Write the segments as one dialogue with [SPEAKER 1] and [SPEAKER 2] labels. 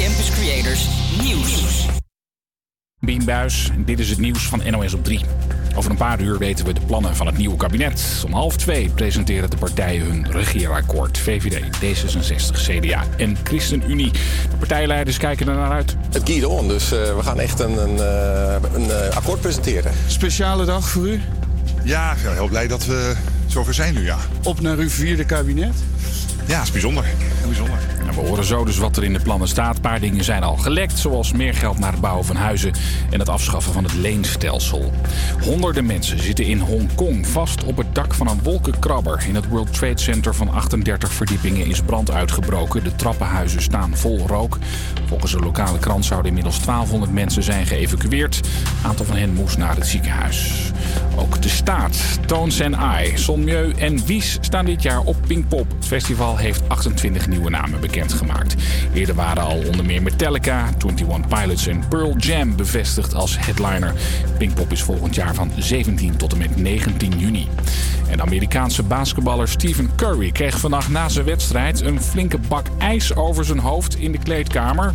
[SPEAKER 1] Campus Creators Nieuws.
[SPEAKER 2] Bien Buis, dit is het nieuws van NOS op 3. Over een paar uur weten we de plannen van het nieuwe kabinet. Om half twee presenteren de partijen hun regeerakkoord. VVD, D66, CDA en ChristenUnie. De partijleiders kijken er naar uit.
[SPEAKER 3] Het kiet on, dus uh, we gaan echt een, een, uh, een uh, akkoord presenteren.
[SPEAKER 4] Speciale dag voor u?
[SPEAKER 5] Ja, ik ben heel blij dat we zover zijn nu, ja.
[SPEAKER 4] Op naar uw vierde kabinet?
[SPEAKER 5] Ja, het is bijzonder. Bijzonder.
[SPEAKER 2] we horen zo dus wat er in de plannen staat. Een paar dingen zijn al gelekt, zoals meer geld naar het bouwen van huizen en het afschaffen van het leenstelsel. Honderden mensen zitten in Hongkong vast op het dak van een wolkenkrabber. In het World Trade Center van 38 verdiepingen is brand uitgebroken. De trappenhuizen staan vol rook. Volgens de lokale krant zouden inmiddels 1200 mensen zijn geëvacueerd. Een aantal van hen moest naar het ziekenhuis. Ook de staat, Toons en I, Sonmieu en Wies staan dit jaar op Pinkpop. Het festival heeft 28 nieuwe namen bekendgemaakt. Eerder waren al onder meer Metallica, 21 Pilots en Pearl Jam bevestigd als headliner. Pinkpop is volgend jaar van 17 tot en met 19 juni. En Amerikaanse basketballer Stephen Curry kreeg vannacht na zijn wedstrijd een flinke bak ijs over zijn hoofd in de kleedkamer.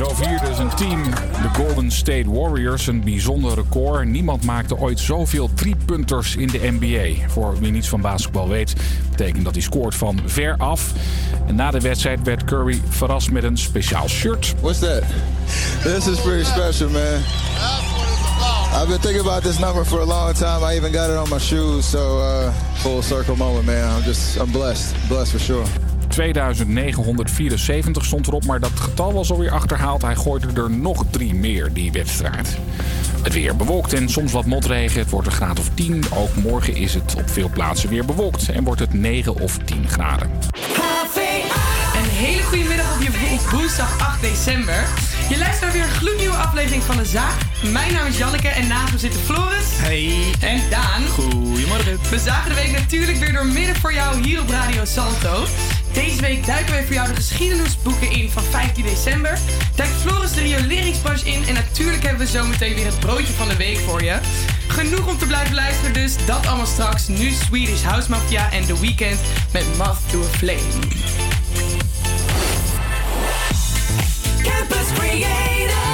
[SPEAKER 2] Zo vierde zijn team, de Golden State Warriors, een bijzonder record. Niemand maakte ooit zoveel driepunters in de NBA. Voor wie niets van basketbal weet, betekent dat hij scoort van ver af. En na de wedstrijd werd Curry verrast met een speciaal shirt.
[SPEAKER 6] What's that? This is pretty special, man. I've been thinking about this number for a long time. I even got it on my shoes, so uh, full circle moment, man. I'm just, I'm blessed, blessed for sure.
[SPEAKER 2] 2974 stond erop, maar dat getal was alweer achterhaald. Hij gooide er nog drie meer die wedstrijd. Het weer bewolkt en soms wat motregen. Het wordt een graad of 10. Ook morgen is het op veel plaatsen weer bewolkt en wordt het 9 of 10 graden.
[SPEAKER 7] Een hele goede middag op je woensdag 8 december. Je luistert naar weer een gloednieuwe aflevering van De Zaag. Mijn naam is Janneke en naast me zitten Floris.
[SPEAKER 8] Hey.
[SPEAKER 7] En Daan.
[SPEAKER 8] Goedemorgen.
[SPEAKER 7] We zagen de week natuurlijk weer door midden voor jou hier op Radio Salto. Deze week duiken wij voor jou de geschiedenisboeken in van 15 december. Duikt Floris de rioleringsbranche in. En natuurlijk hebben we zometeen weer het broodje van de week voor je. Genoeg om te blijven luisteren dus. Dat allemaal straks. Nu Swedish House Mafia en The Weeknd met Moth to a Flame.
[SPEAKER 1] Campus Creators,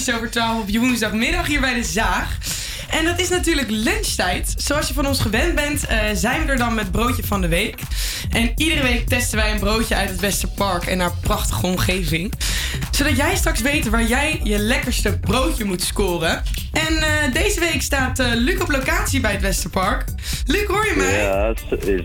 [SPEAKER 7] Minuutjes over twaalf op je woensdagmiddag hier bij de Zaag. En dat is natuurlijk lunchtijd. Zoals je van ons gewend bent, eh, zijn we er dan met broodje van de week. En iedere week testen wij een broodje uit het Westerpark en haar prachtige omgeving. Zodat jij straks weet waar jij je lekkerste broodje moet scoren. En eh, deze week staat eh, Luc op locatie bij het Westerpark. Luc, hoor je mij?
[SPEAKER 8] Ja,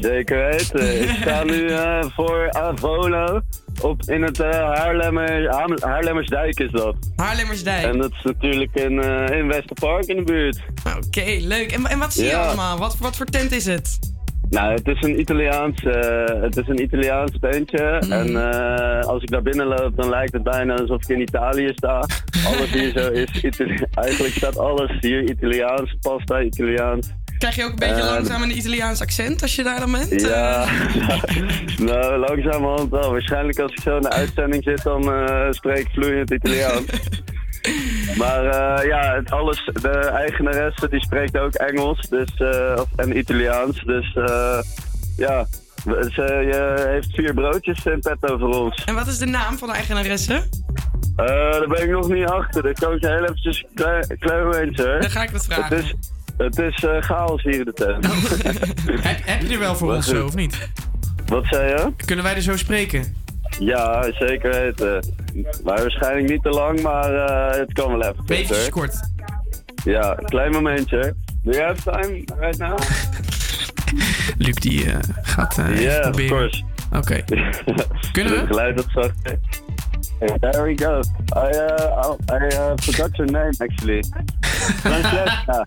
[SPEAKER 8] zeker weten. Ik sta nu voor Avolo op, in het Haarlemmer, Haarlem- Haarlemmersdijk is dat.
[SPEAKER 7] Haarlemmersdijk.
[SPEAKER 8] En dat is natuurlijk in, eh, in Westerpark in de buurt.
[SPEAKER 7] Oké, leuk. En, en wat zie je
[SPEAKER 8] Ja.
[SPEAKER 7] allemaal? Wat, wat voor tent is het?
[SPEAKER 8] Nou, het is een Italiaans, eh, het is een Italiaans tentje.
[SPEAKER 7] Mhm.
[SPEAKER 8] En eh, als ik daar binnen loop, dan lijkt het bijna alsof ik in Italië sta. Alles hier zo is, Itali- eigenlijk staat alles hier Italiaans, pasta Italiaans.
[SPEAKER 7] Krijg je ook een beetje
[SPEAKER 8] Eh,
[SPEAKER 7] langzaam een Italiaans accent als je daar dan bent?
[SPEAKER 8] Ja,
[SPEAKER 7] Eh,
[SPEAKER 8] nou langzamerhand wel. Waarschijnlijk als ik zo in de uitzending zit, dan eh, spreek ik vloeiend Italiaans. maar eh, ja, het alles, de eigenaresse die spreekt ook Engels dus, en Italiaans. Dus ja, ze je heeft vier broodjes in petto voor ons.
[SPEAKER 7] En wat is de naam van de eigenaresse?
[SPEAKER 8] Daar ben ik nog niet achter. Dat kan ik heel eventjes klein, klein hoor.
[SPEAKER 7] Dan ga ik het vragen.
[SPEAKER 8] Het is, het is eh, chaos hier in de tent.
[SPEAKER 9] heb, heb je er wel voor
[SPEAKER 8] Maar
[SPEAKER 9] ons
[SPEAKER 8] goed.
[SPEAKER 9] zo, of niet?
[SPEAKER 8] Wat zei je?
[SPEAKER 9] Kunnen wij er zo spreken?
[SPEAKER 8] Ja, zeker weten. Maar waarschijnlijk niet te lang, maar eh, het kan wel even.
[SPEAKER 9] Beetje kort.
[SPEAKER 8] Ja, klein momentje. Do you have time right now?
[SPEAKER 9] Luc die eh, gaat eh
[SPEAKER 8] yeah, of course.
[SPEAKER 9] Oké. Kunnen we?
[SPEAKER 8] Het geluid dat zacht. Hey, there we go. I, uh, I uh, forgot your name actually. Francesca.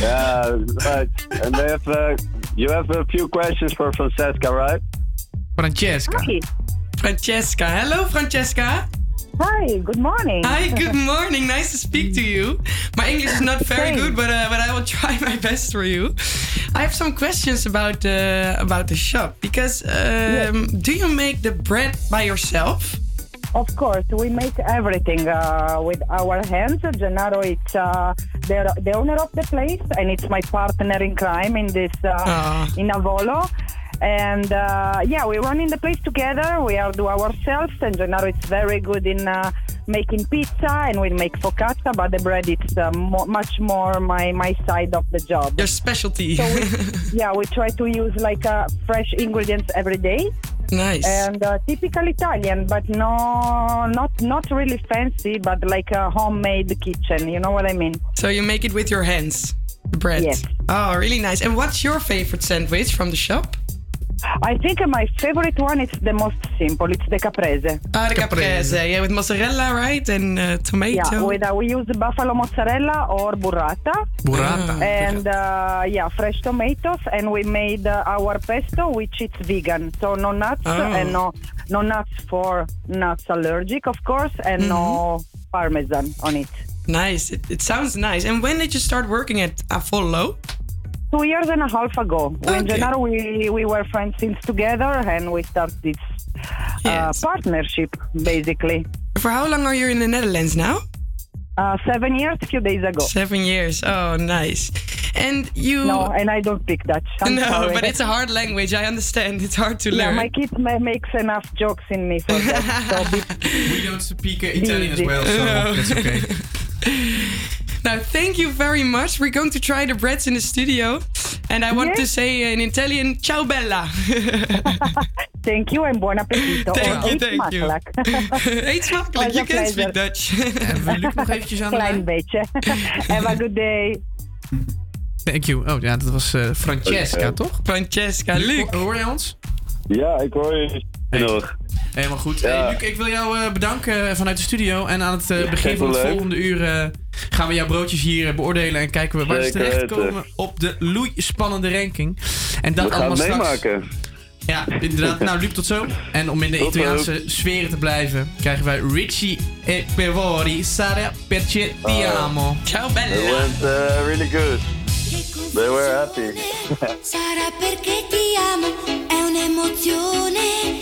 [SPEAKER 8] yeah, right. And they have, uh, you have a few questions for Francesca, right?
[SPEAKER 9] Francesca.
[SPEAKER 7] Francesca. Hello, Francesca.
[SPEAKER 10] Hi, good morning.
[SPEAKER 7] Hi, good morning. Nice to speak to you. My English is not very
[SPEAKER 10] Same.
[SPEAKER 7] good, but uh, but I will try my best for you. I have some questions about the about the shop because um, do you make the bread by yourself?
[SPEAKER 10] Of course, we make everything uh, with our hands. Gennaro is uh, the, the owner of the place, and it's my partner in crime in this uh,
[SPEAKER 7] Ah.
[SPEAKER 10] in Avolo. And uh, yeah, we run in the place together. We are do ourselves, and Gennaro is very good in uh, making pizza, and we make focaccia. But the bread is uh, mo- much more my my side of the job.
[SPEAKER 7] Your specialty.
[SPEAKER 10] So we, yeah, we try to use like uh, fresh ingredients every day.
[SPEAKER 7] Nice.
[SPEAKER 10] And uh, typical Italian, but no, not not really fancy, but like a homemade kitchen. You know what I mean?
[SPEAKER 7] So you make it with your hands, the bread.
[SPEAKER 10] Yes.
[SPEAKER 7] Oh, really nice. And what's your favorite sandwich from the shop?
[SPEAKER 10] I think my favorite one is the most simple. It's the caprese.
[SPEAKER 7] Ah, the caprese. Yeah, with mozzarella, right? And uh, tomato.
[SPEAKER 10] Yeah, with, uh, we use buffalo mozzarella or burrata.
[SPEAKER 9] Burrata.
[SPEAKER 10] And uh, yeah, fresh tomatoes, and we made uh, our pesto, which is vegan, so no nuts
[SPEAKER 7] Oh.
[SPEAKER 10] and no no nuts for nuts allergic, of course, and no parmesan on it.
[SPEAKER 7] Nice. It, it sounds nice. And when did you start working at Apollo?
[SPEAKER 10] Two years and a half ago, when
[SPEAKER 7] Okay.
[SPEAKER 10] Gennaro we we were friends since together, and we started this uh,
[SPEAKER 7] Yes.
[SPEAKER 10] partnership basically.
[SPEAKER 7] For how long are you in the Netherlands now?
[SPEAKER 10] Uh, seven years, a few days ago.
[SPEAKER 7] Seven years. Oh, nice. And you.
[SPEAKER 10] No, and I don't speak Dutch. I'm
[SPEAKER 7] no,
[SPEAKER 10] sorry.
[SPEAKER 7] but it's a hard language. I understand. It's hard to
[SPEAKER 10] yeah,
[SPEAKER 7] learn.
[SPEAKER 10] my kid ma- makes enough jokes in me for that. so
[SPEAKER 9] We don't speak uh, Italian as well, so
[SPEAKER 7] No.
[SPEAKER 9] that's okay.
[SPEAKER 7] Now, thank you very much. We're going to try the breads in the studio. And I want
[SPEAKER 10] Yes.
[SPEAKER 7] to say in Italian, ciao bella.
[SPEAKER 10] thank you and buon appetito.
[SPEAKER 7] Thank
[SPEAKER 10] Or
[SPEAKER 7] you, thank you.
[SPEAKER 10] smakelijk.
[SPEAKER 7] Eet smakelijk. You can speak. Dutch.
[SPEAKER 9] We Luc nog eventjes aan de
[SPEAKER 10] Klein beetje. Have a good day.
[SPEAKER 9] Thank you. Oh ja, dat was eh, Francesca, toch?
[SPEAKER 7] Francesca,
[SPEAKER 9] Luc,
[SPEAKER 7] Luc.
[SPEAKER 9] ho- hoor je ons?
[SPEAKER 8] Ja, ik hoor je nog.
[SPEAKER 9] Helemaal goed.
[SPEAKER 8] Ja.
[SPEAKER 9] Hey, Luc, ik wil jou eh, bedanken eh, vanuit de studio. En aan het eh, begin van het
[SPEAKER 8] leuk.
[SPEAKER 9] volgende uur eh, gaan we jouw broodjes hier beoordelen. En kijken we waar ze
[SPEAKER 8] Zeker
[SPEAKER 9] terechtkomen
[SPEAKER 8] weten.
[SPEAKER 9] op de loeispannende ranking. En dat
[SPEAKER 8] We gaan
[SPEAKER 9] allemaal
[SPEAKER 8] het
[SPEAKER 9] straks.
[SPEAKER 8] meemaken.
[SPEAKER 9] Ja, inderdaad. Nou, Luc, tot zo. En om in de
[SPEAKER 8] Tot
[SPEAKER 9] Italiaanse sferen te blijven, krijgen wij Richie e Pevori. Sara perché ti
[SPEAKER 8] Oh.
[SPEAKER 9] amo.
[SPEAKER 7] Ciao
[SPEAKER 8] It
[SPEAKER 7] bella.
[SPEAKER 8] went uh, really good. They were happy.
[SPEAKER 11] Sarà perché ti amo, è un'emozione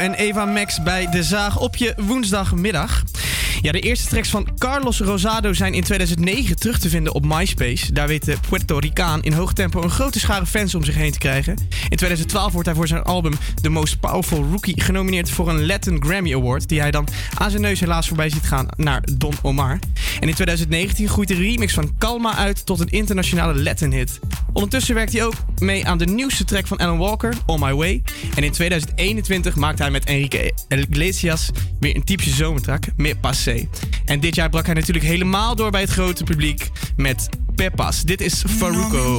[SPEAKER 9] en Eva Max bij De Zaag op je woensdagmiddag. Ja, de eerste tracks van Carlos Rosado zijn in 2009 terug te vinden op MySpace. Daar weet de Puerto Ricaan in hoog tempo een grote schare fans om zich heen te krijgen. In 2012 wordt hij voor zijn album The Most Powerful Rookie genomineerd voor een Latin Grammy Award, die hij dan aan zijn neus helaas voorbij ziet gaan naar Don Omar. En in 2019 groeit de remix van Calma uit tot een internationale Latin hit. Ondertussen werkt hij ook mee aan de nieuwste track van Alan Walker, On My Way. En in 2021 maakte hij met Enrique Iglesias weer een typische zomertrack, meer passé. En dit jaar brak hij natuurlijk helemaal door bij het grote publiek met Pepas. Dit is
[SPEAKER 12] Faruco.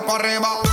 [SPEAKER 12] para arriba.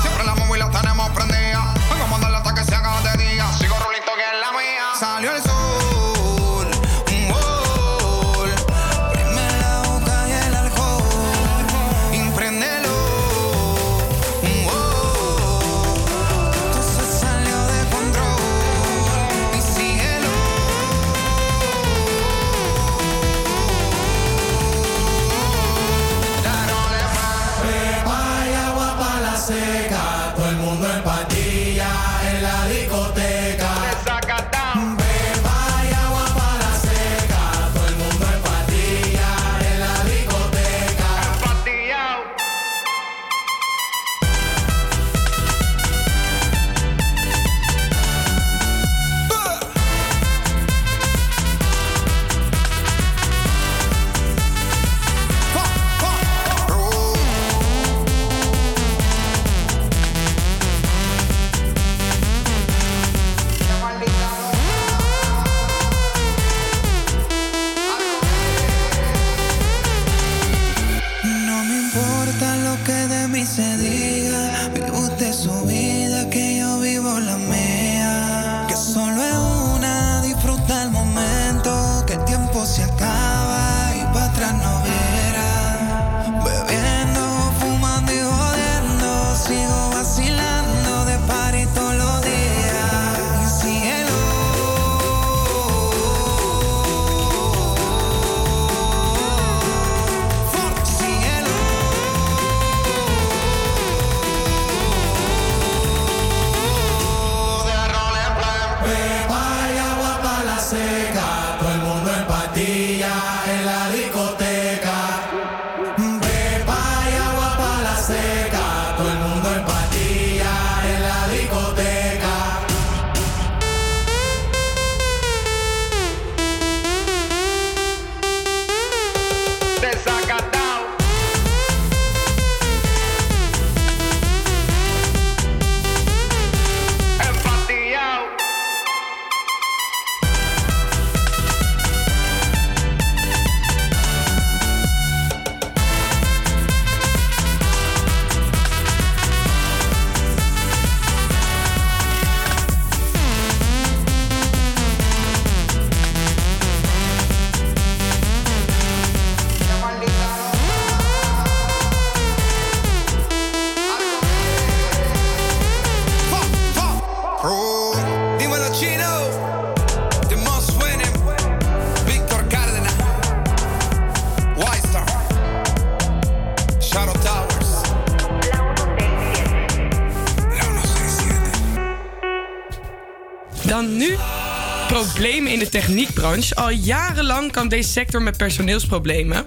[SPEAKER 7] Al jarenlang kan deze sector met personeelsproblemen.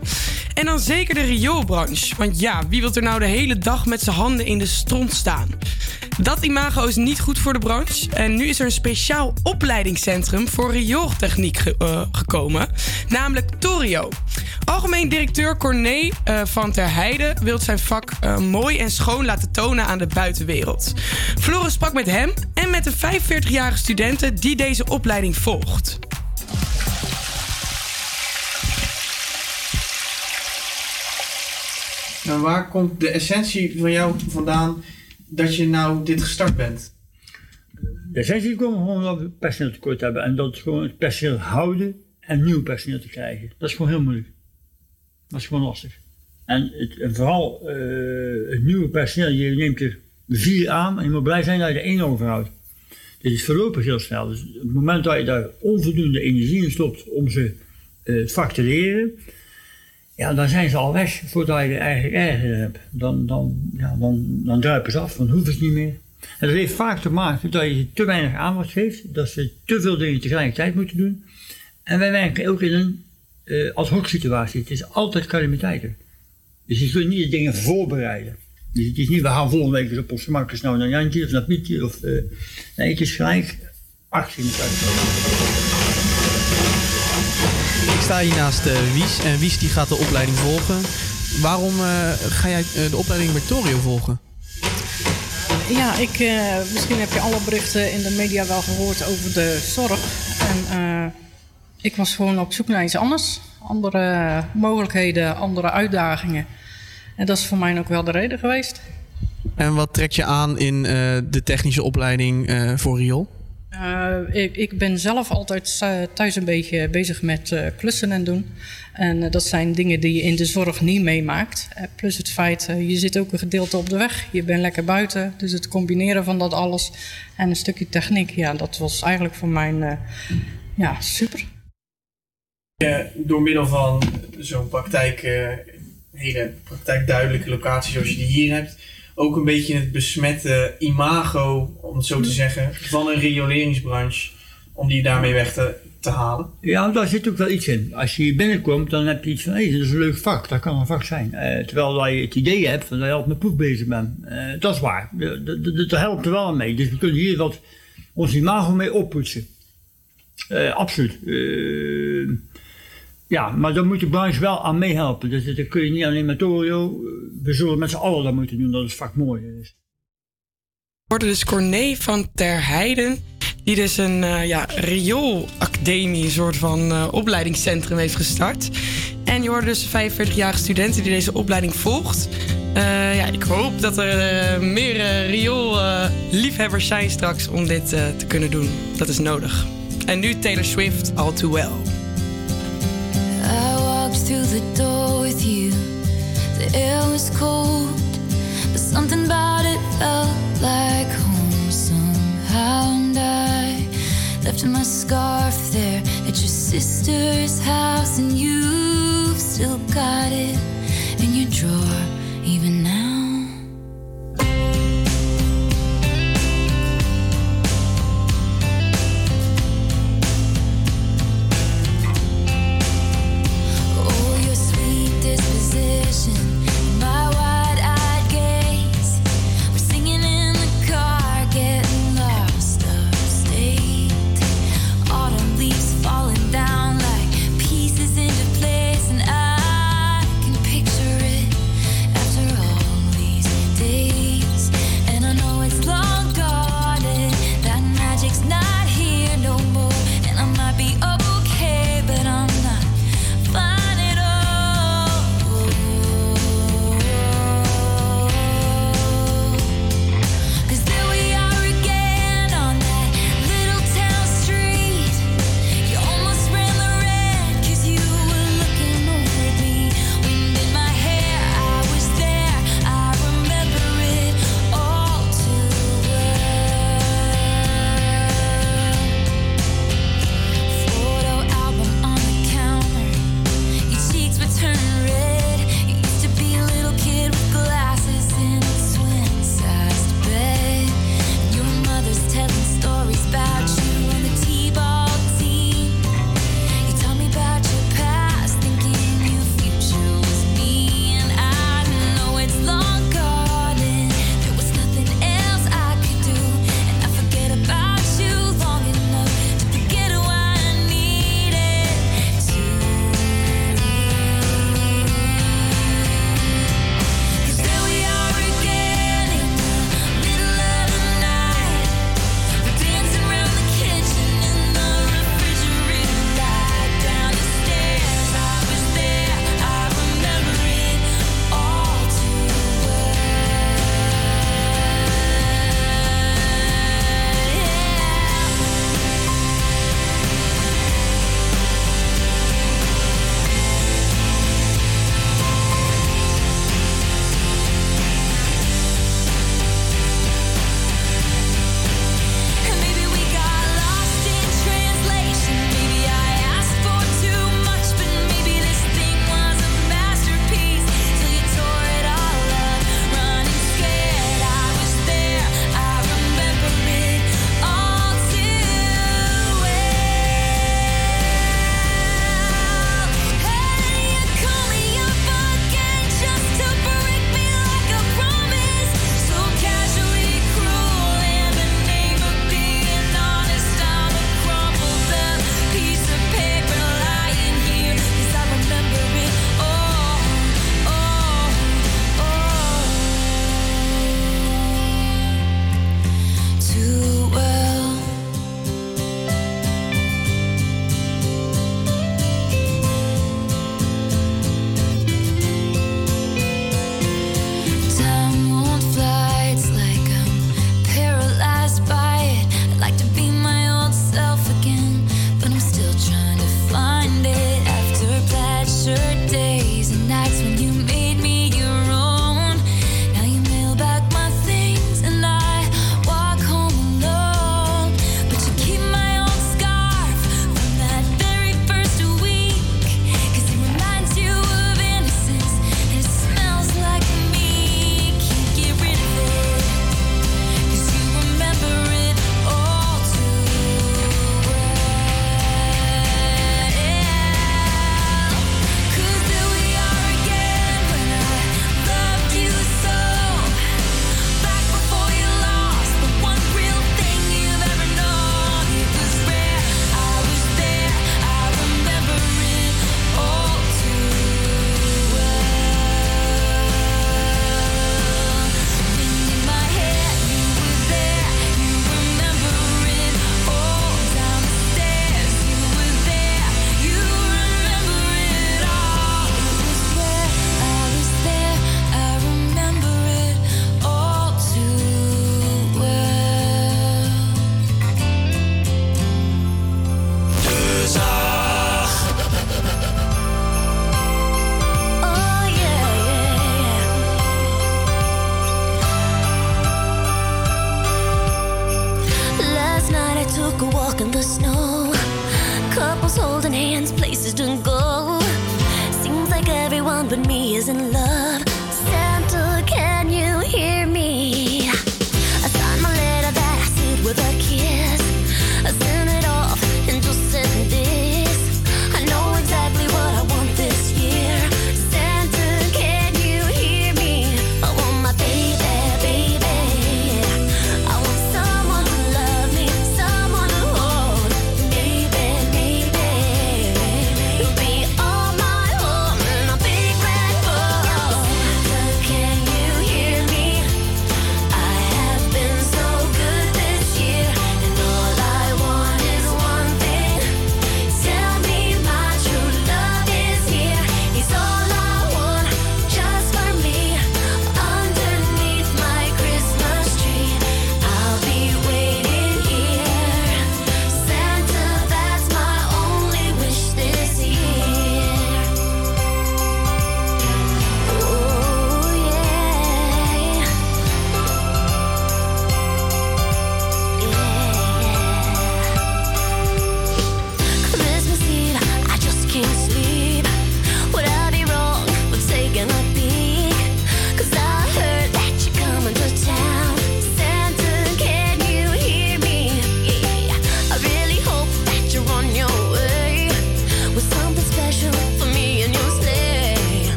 [SPEAKER 7] En dan zeker de rioolbranche. Want ja, wie wil er nou de hele dag met zijn handen in de stront staan? Dat imago is niet goed voor de branche. En nu is er een speciaal opleidingscentrum voor riooltechniek eh, gekomen. Namelijk Torio. Algemeen directeur Corné eh, van Ter Heide wil zijn vak eh, mooi en schoon laten tonen aan de buitenwereld. Floris sprak met hem en met de 45-jarige studenten die deze opleiding volgt.
[SPEAKER 9] Nou, waar komt de essentie van jou vandaan dat je nou dit gestart bent?
[SPEAKER 13] De essentie komt gewoon omdat we personeel tekort hebben en dat gewoon het personeel houden en nieuw personeel te krijgen. Dat is gewoon heel moeilijk. Dat is gewoon lastig. En, het, en vooral eh, het nieuwe personeel, je neemt er vier aan en je moet blij zijn dat je er één overhoudt. Dit is voorlopig heel snel. Dus op het moment dat je daar onvoldoende energie in stopt om ze het vak te leren, ja, dan zijn ze al weg voordat je eigenlijk erger hebt. Dan, dan, ja, dan, dan druipen ze af, dan hoeven ze niet meer. En dat heeft vaak te maken dat je te weinig aandacht geeft, dat ze te veel dingen tegelijkertijd moeten doen. En wij werken ook in een eh ad hoc situatie. Het is altijd calamiteiten. Dus je kunt niet de dingen voorbereiden. Dus het is niet, we gaan volgende week op gemak eens nou naar Jantje of naar Pietje. Of, eh, nee, het is gelijk actie met
[SPEAKER 9] Ik sta hier naast eh, Wies en Wies die gaat de opleiding volgen. Waarom eh, ga jij eh, de opleiding bij Torio volgen?
[SPEAKER 14] Ja, ik, misschien heb je alle berichten in de media wel gehoord over de zorg. En ik was gewoon op zoek naar iets anders. Andere mogelijkheden, andere uitdagingen. En dat is voor mij ook wel de reden geweest.
[SPEAKER 9] En wat trekt je aan in de technische opleiding voor riool?
[SPEAKER 14] Eh, ik, ben zelf altijd thuis een beetje bezig met eh, klussen en doen. En eh, dat zijn dingen die je in de zorg niet meemaakt. Plus het feit, je zit ook een gedeelte op de weg. Je bent lekker buiten. Dus het combineren van dat alles en een stukje techniek. Ja, dat was eigenlijk voor mij ja, super.
[SPEAKER 9] Door middel van zo'n praktijk, hele praktijkduidelijke locatie zoals je die hier hebt, ook een beetje het besmette imago, om het zo te zeggen, van een rioleringsbranche, om die daarmee weg te, te halen.
[SPEAKER 13] Ja, daar zit ook wel iets in. Als je hier binnenkomt, dan heb je iets van, hé, dat is een leuk vak, dat kan een vak zijn. Eh, terwijl je het idee hebt van dat je altijd met proef bezig bent. Eh, dat is waar, dat, helpt er wel mee. Dus we kunnen hier wat ons imago mee oppoetsen. Eh, absoluut. Ja, maar daar moet de branche wel aan meehelpen. Dus dat kun je niet alleen met Torio, we zullen met z'n allen dat moeten doen, dat het vak mooi is.
[SPEAKER 7] hoorde dus Corné van Ter Heiden. Die dus een eh ja, rioolacademie, een soort van eh, opleidingscentrum heeft gestart. En je hoorde dus 45-jarige studenten die deze opleiding volgt. Eh, ja, ik hoop dat er meer uh, riool-liefhebbers zijn straks om dit te kunnen doen. Dat is nodig. En nu Taylor Swift, All Too Well.
[SPEAKER 15] The door with you. The air was cold, but something about it felt like home somehow. And I left my scarf there at your sister's house, and you've still got it in your drawer,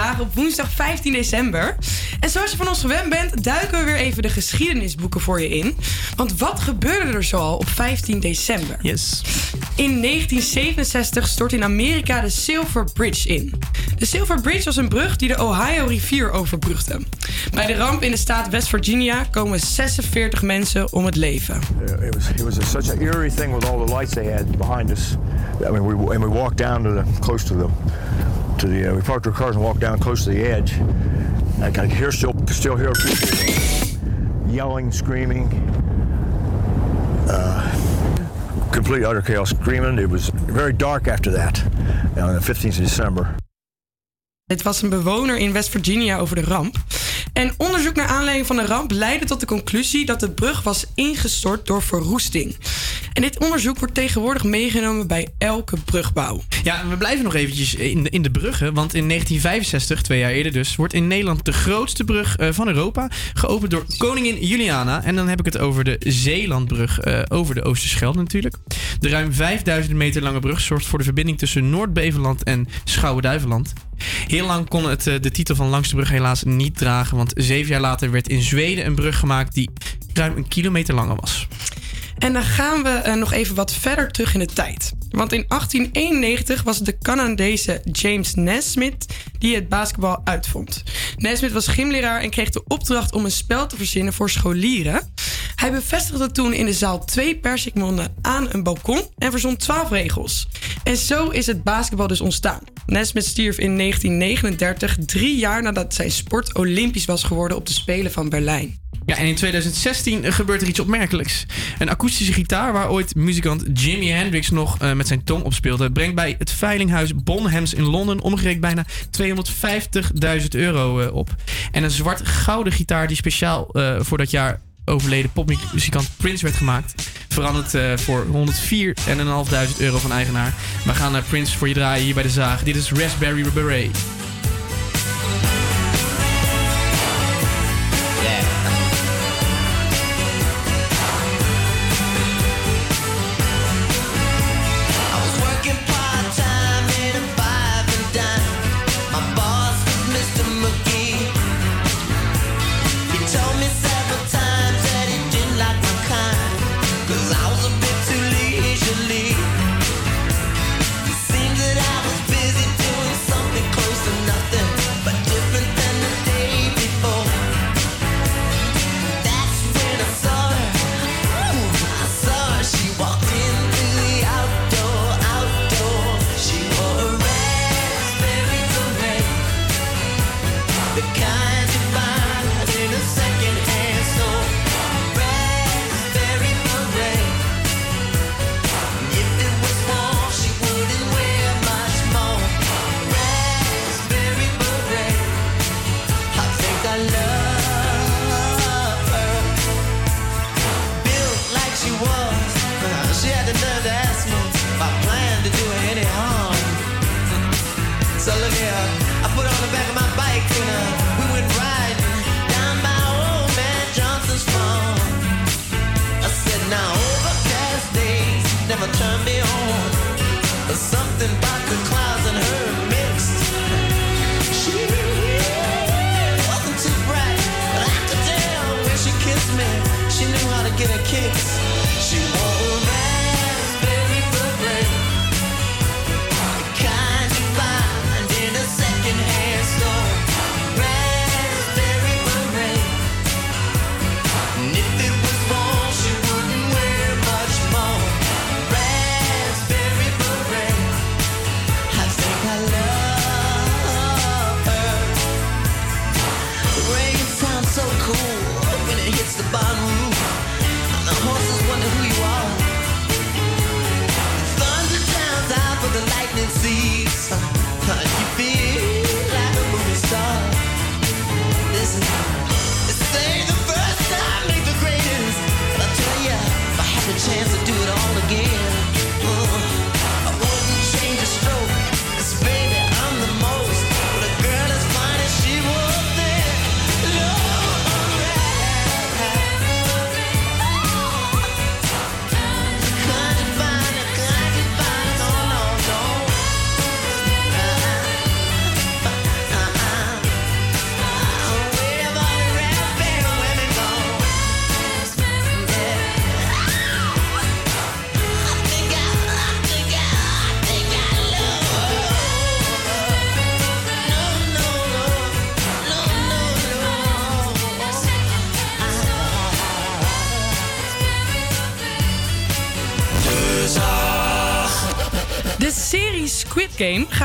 [SPEAKER 7] op woensdag 15 december. En zoals je van ons gewend bent, duiken we weer even de geschiedenisboeken voor je in. Want wat gebeurde er zoal op 15 december?
[SPEAKER 9] Yes.
[SPEAKER 7] In 1967 stort in Amerika de Silver Bridge in. De Silver Bridge was een brug die de Ohio-rivier overbrugde. Bij de ramp in de staat West Virginia komen 46 mensen om het leven.
[SPEAKER 16] It was, it was a, such an eerie thing with all the lights they had behind us. I mean, we, and we walked down to the, close to to the. Uh, we parked our cars and walked down close to the edge. I can hear still still hear people yelling, screaming. Uh, complete utter chaos, screaming. It was very dark after that, on the 15th of December.
[SPEAKER 7] Het was een bewoner in West Virginia over de ramp. En onderzoek naar aanleiding van de ramp leidde tot de conclusie dat de brug was ingestort door verroesting. En dit onderzoek wordt tegenwoordig meegenomen bij elke brugbouw.
[SPEAKER 17] Ja, we blijven nog eventjes in de, in de bruggen. Want in 1965, twee jaar eerder dus, wordt in Nederland de grootste brug eh, van Europa geopend door koningin Juliana. En dan heb ik het over de Zeelandbrug eh, over de Oosterschelde natuurlijk. De ruim 5000 meter lange brug zorgt voor de verbinding tussen Noord-Beveland en Schouwen-Duiveland. Heel lang kon het eh, de titel van langste brug helaas niet dragen, want zeven jaar later werd in Zweden een brug gemaakt die ruim een kilometer langer was.
[SPEAKER 7] En dan gaan we eh, nog even wat verder terug in de tijd. Want in 1891 was het de Canadese James Naismith die het basketbal uitvond. Naismith was gymleraar en kreeg de opdracht om een spel te verzinnen voor scholieren. Hij bevestigde toen in de zaal twee persikmonden aan een balkon en verzon 12 regels. En zo is het basketbal dus ontstaan. Naismith stierf in 1939, drie jaar nadat zijn sport olympisch was geworden op de Spelen van Berlijn.
[SPEAKER 17] Ja, en in 2016 gebeurt er iets opmerkelijks. Een akoestische gitaar waar ooit muzikant Jimi Hendrix nog eh, met zijn tong op speelde, brengt bij het veilinghuis Bonhams in Londen omgerekend bijna 250.000 euro eh, op. En een zwart-gouden gitaar die speciaal eh, voor dat jaar overleden popmuzikant Prince werd gemaakt, verandert voor 104.500 euro van eigenaar. We gaan naar Prince voor je draaien hier bij de Zaag. Dit is Raspberry Beret.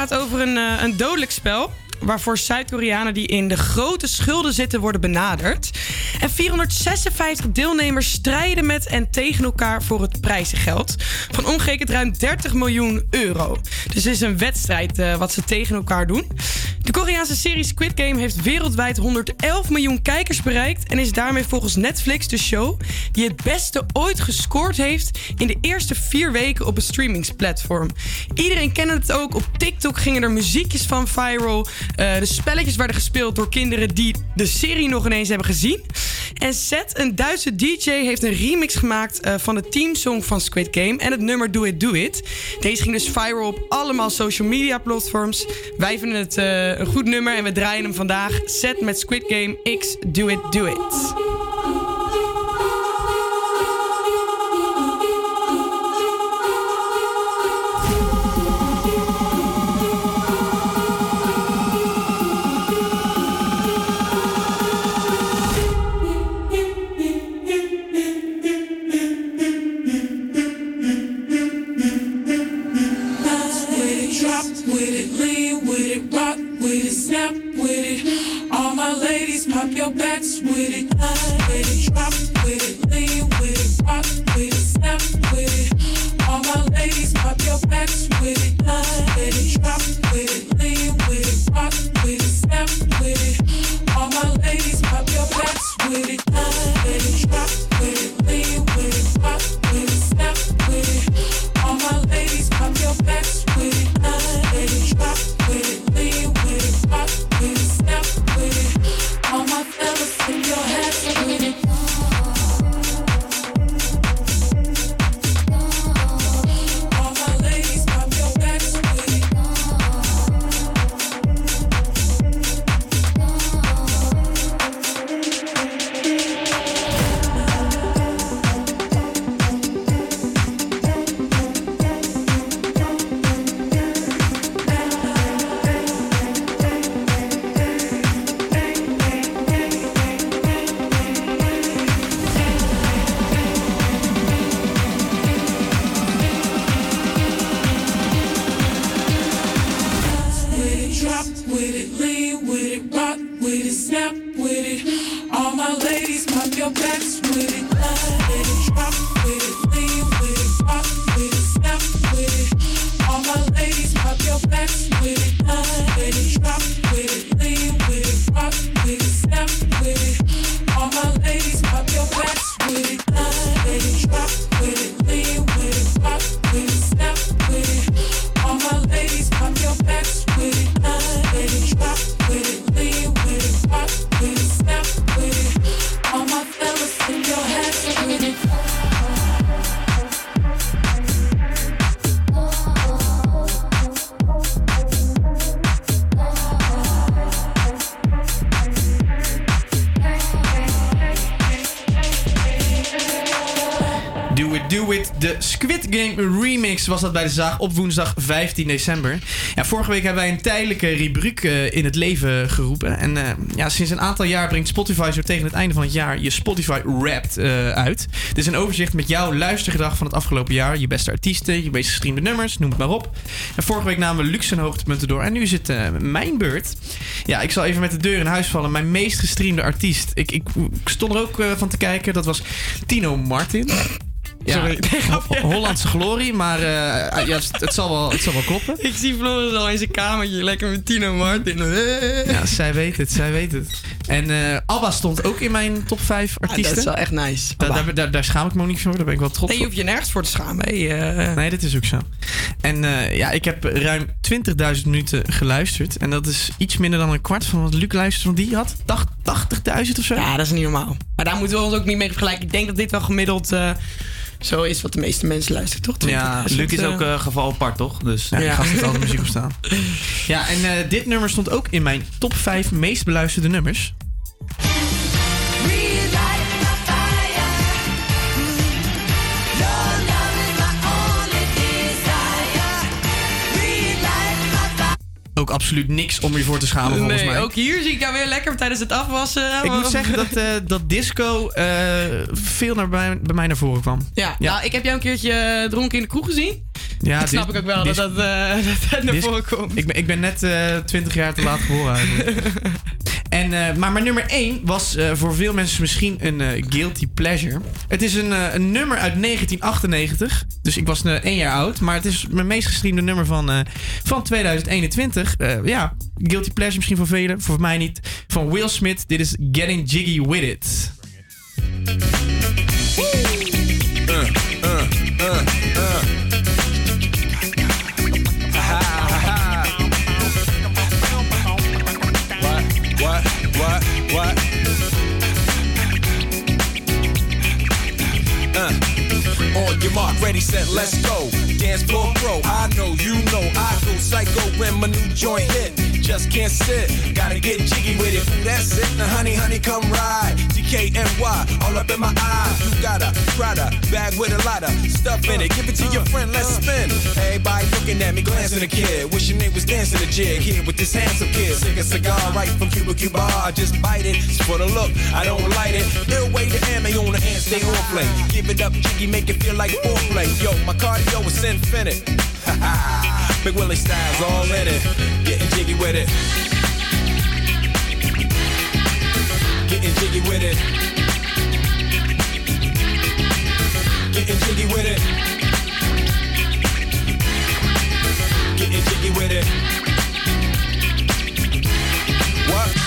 [SPEAKER 7] Gaat over een, eh, een dodelijk spel. Waarvoor Zuid-Koreanen die in de grote schulden zitten worden benaderd. En 456 deelnemers strijden met en tegen elkaar voor het prijzengeld. Van omgerekend ruim 30 miljoen euro. Dus het is een wedstrijd eh, wat ze tegen elkaar doen. De Koreaanse serie Squid Game heeft wereldwijd 111 miljoen kijkers bereikt en is daarmee volgens Netflix de show die het beste ooit gescoord heeft in de eerste vier weken op een streamingsplatform. Iedereen kende het ook. Op TikTok gingen er muziekjes van viral. Eh, de spelletjes werden gespeeld door kinderen die de serie nog ineens hebben gezien. En Seth, een Duitse DJ, heeft een remix gemaakt eh, van de teamsong van Squid Game en het nummer Do It Do It. Deze ging dus viral op allemaal social media platforms. Wij vinden het eh, een goed nummer en we draaien hem vandaag. Seth met Squid Game X Do It Do It.
[SPEAKER 18] Backs with it. Bounce with it, drop with it, with it, rock with it, snap with it. All my ladies, pop your backs with it. Bounce with it, drop with it, with it, rock with it, snap with it. All my ladies, pop your backs with it. Bounce with it, drop with it, with it, rock with it, snap with it. All my fellas, in your it.
[SPEAKER 9] Was dat bij de Zaag op woensdag 15 december. Ja, vorige week hebben wij een tijdelijke rubriek eh, in het leven geroepen. En eh, ja, sinds een aantal jaar brengt Spotify zo tegen het einde van het jaar je Spotify Wrapped eh, uit. Dit is een overzicht met jouw luistergedrag van het afgelopen jaar. Je beste artiesten, je meest gestreamde nummers, noem het maar op. En vorige week namen we luxe en hoogtepunten door. En nu is het mijn beurt. Ja, ik zal even met de deur in huis vallen. Mijn meest gestreamde artiest. Ik, ik, stond er ook van te kijken. Dat was Tino Martin. Ja,
[SPEAKER 7] Sorry.
[SPEAKER 9] Ho- Hollandse glorie, maar eh, ja, het, zal wel, het zal wel kloppen.
[SPEAKER 7] Ik zie Floris al in zijn kamertje, lekker met Tino Martin.
[SPEAKER 9] Ja, zij weet het, zij weet het. En eh Abba stond ook in mijn top 5 artiesten.
[SPEAKER 7] dat is wel echt nice.
[SPEAKER 9] Daar, daar, daar, daar schaam ik me ook niet voor, daar ben ik wel trots
[SPEAKER 7] Nee, je
[SPEAKER 9] op.
[SPEAKER 7] hoeft je nergens voor te schamen. Hey, eh.
[SPEAKER 9] Nee, dit is ook zo. En eh, ja, ik heb ruim 20.000 minuten geluisterd. En dat is iets minder dan een kwart van wat Luc luisterde. Want die had 80.000 of zo.
[SPEAKER 7] Ja, dat is niet normaal. Maar daar moeten we ons ook niet mee vergelijken. Ik denk dat dit wel gemiddeld eh, zo is wat de meeste mensen luisteren, toch?
[SPEAKER 19] Ja,
[SPEAKER 7] 20.000,
[SPEAKER 19] Luc is ook eh, geval apart, toch? Dus
[SPEAKER 9] Ja,
[SPEAKER 7] Ja.
[SPEAKER 9] gast heeft altijd muziek op staan. Ja, en eh, dit nummer stond ook in mijn top 5 meest beluisterde nummers. Ook absoluut niks om je voor te schamen, volgens
[SPEAKER 7] Nee,
[SPEAKER 9] mij.
[SPEAKER 7] ook hier zie ik jou weer lekker tijdens het afwassen.
[SPEAKER 9] Ik moet zeggen dat, eh, dat disco eh, veel naar bij, bij mij naar voren kwam.
[SPEAKER 7] Ja, nou, ik heb jou een keertje eh, dronken in de kroeg gezien.
[SPEAKER 9] Ja,
[SPEAKER 7] dat snap ik ook wel, dat dat, eh, dat dat naar voren komt.
[SPEAKER 9] Ik ben, ik ben net eh 20 jaar te laat geboren eigenlijk. En, eh, maar mijn nummer 1 was eh, voor veel mensen misschien een eh, guilty pleasure. Het is een, een nummer uit 1998. Dus ik was eh, één jaar oud. Maar het is mijn meest gestreamde nummer van, van 2021. Eh, ja, guilty pleasure misschien voor velen. Voor mij niet. Van Will Smith. Dit is Getting Jiggy With It.
[SPEAKER 20] On your mark, ready, set, let's go. Dance floor pro, I know, you know, I go psycho when my new joint hit. Just can't sit, gotta get jiggy with it. That's it, now honey, honey, come ride. DKNY, all up in my eye. You got a Prada bag with a lot of stuff in it. Give it to your friend, let's spin. Everybody looking at me, glancing a kid. Wishing they was dancing a jig here with this handsome kid. Sick a cigar right from Cuba Cuba. I just bite it. It's for the look, I don't light it. Ill way to ammo on the hand, stay on play. Give it up, jiggy, make it feel like foreplay. Yo, my cardio is infinite. Big Willie styles all in it. Jiggy with it. Getting jiggy with it. Getting jiggy with it. Getting jiggy with it. What?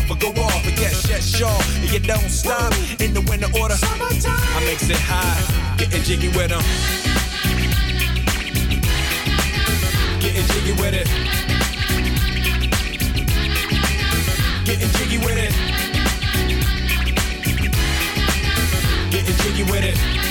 [SPEAKER 20] or go off. But yes, yes, sure. And you don't stop in the winter order. I makes it high, getting jiggy with them. Getting jiggy with it. Getting jiggy with it. Getting jiggy with it.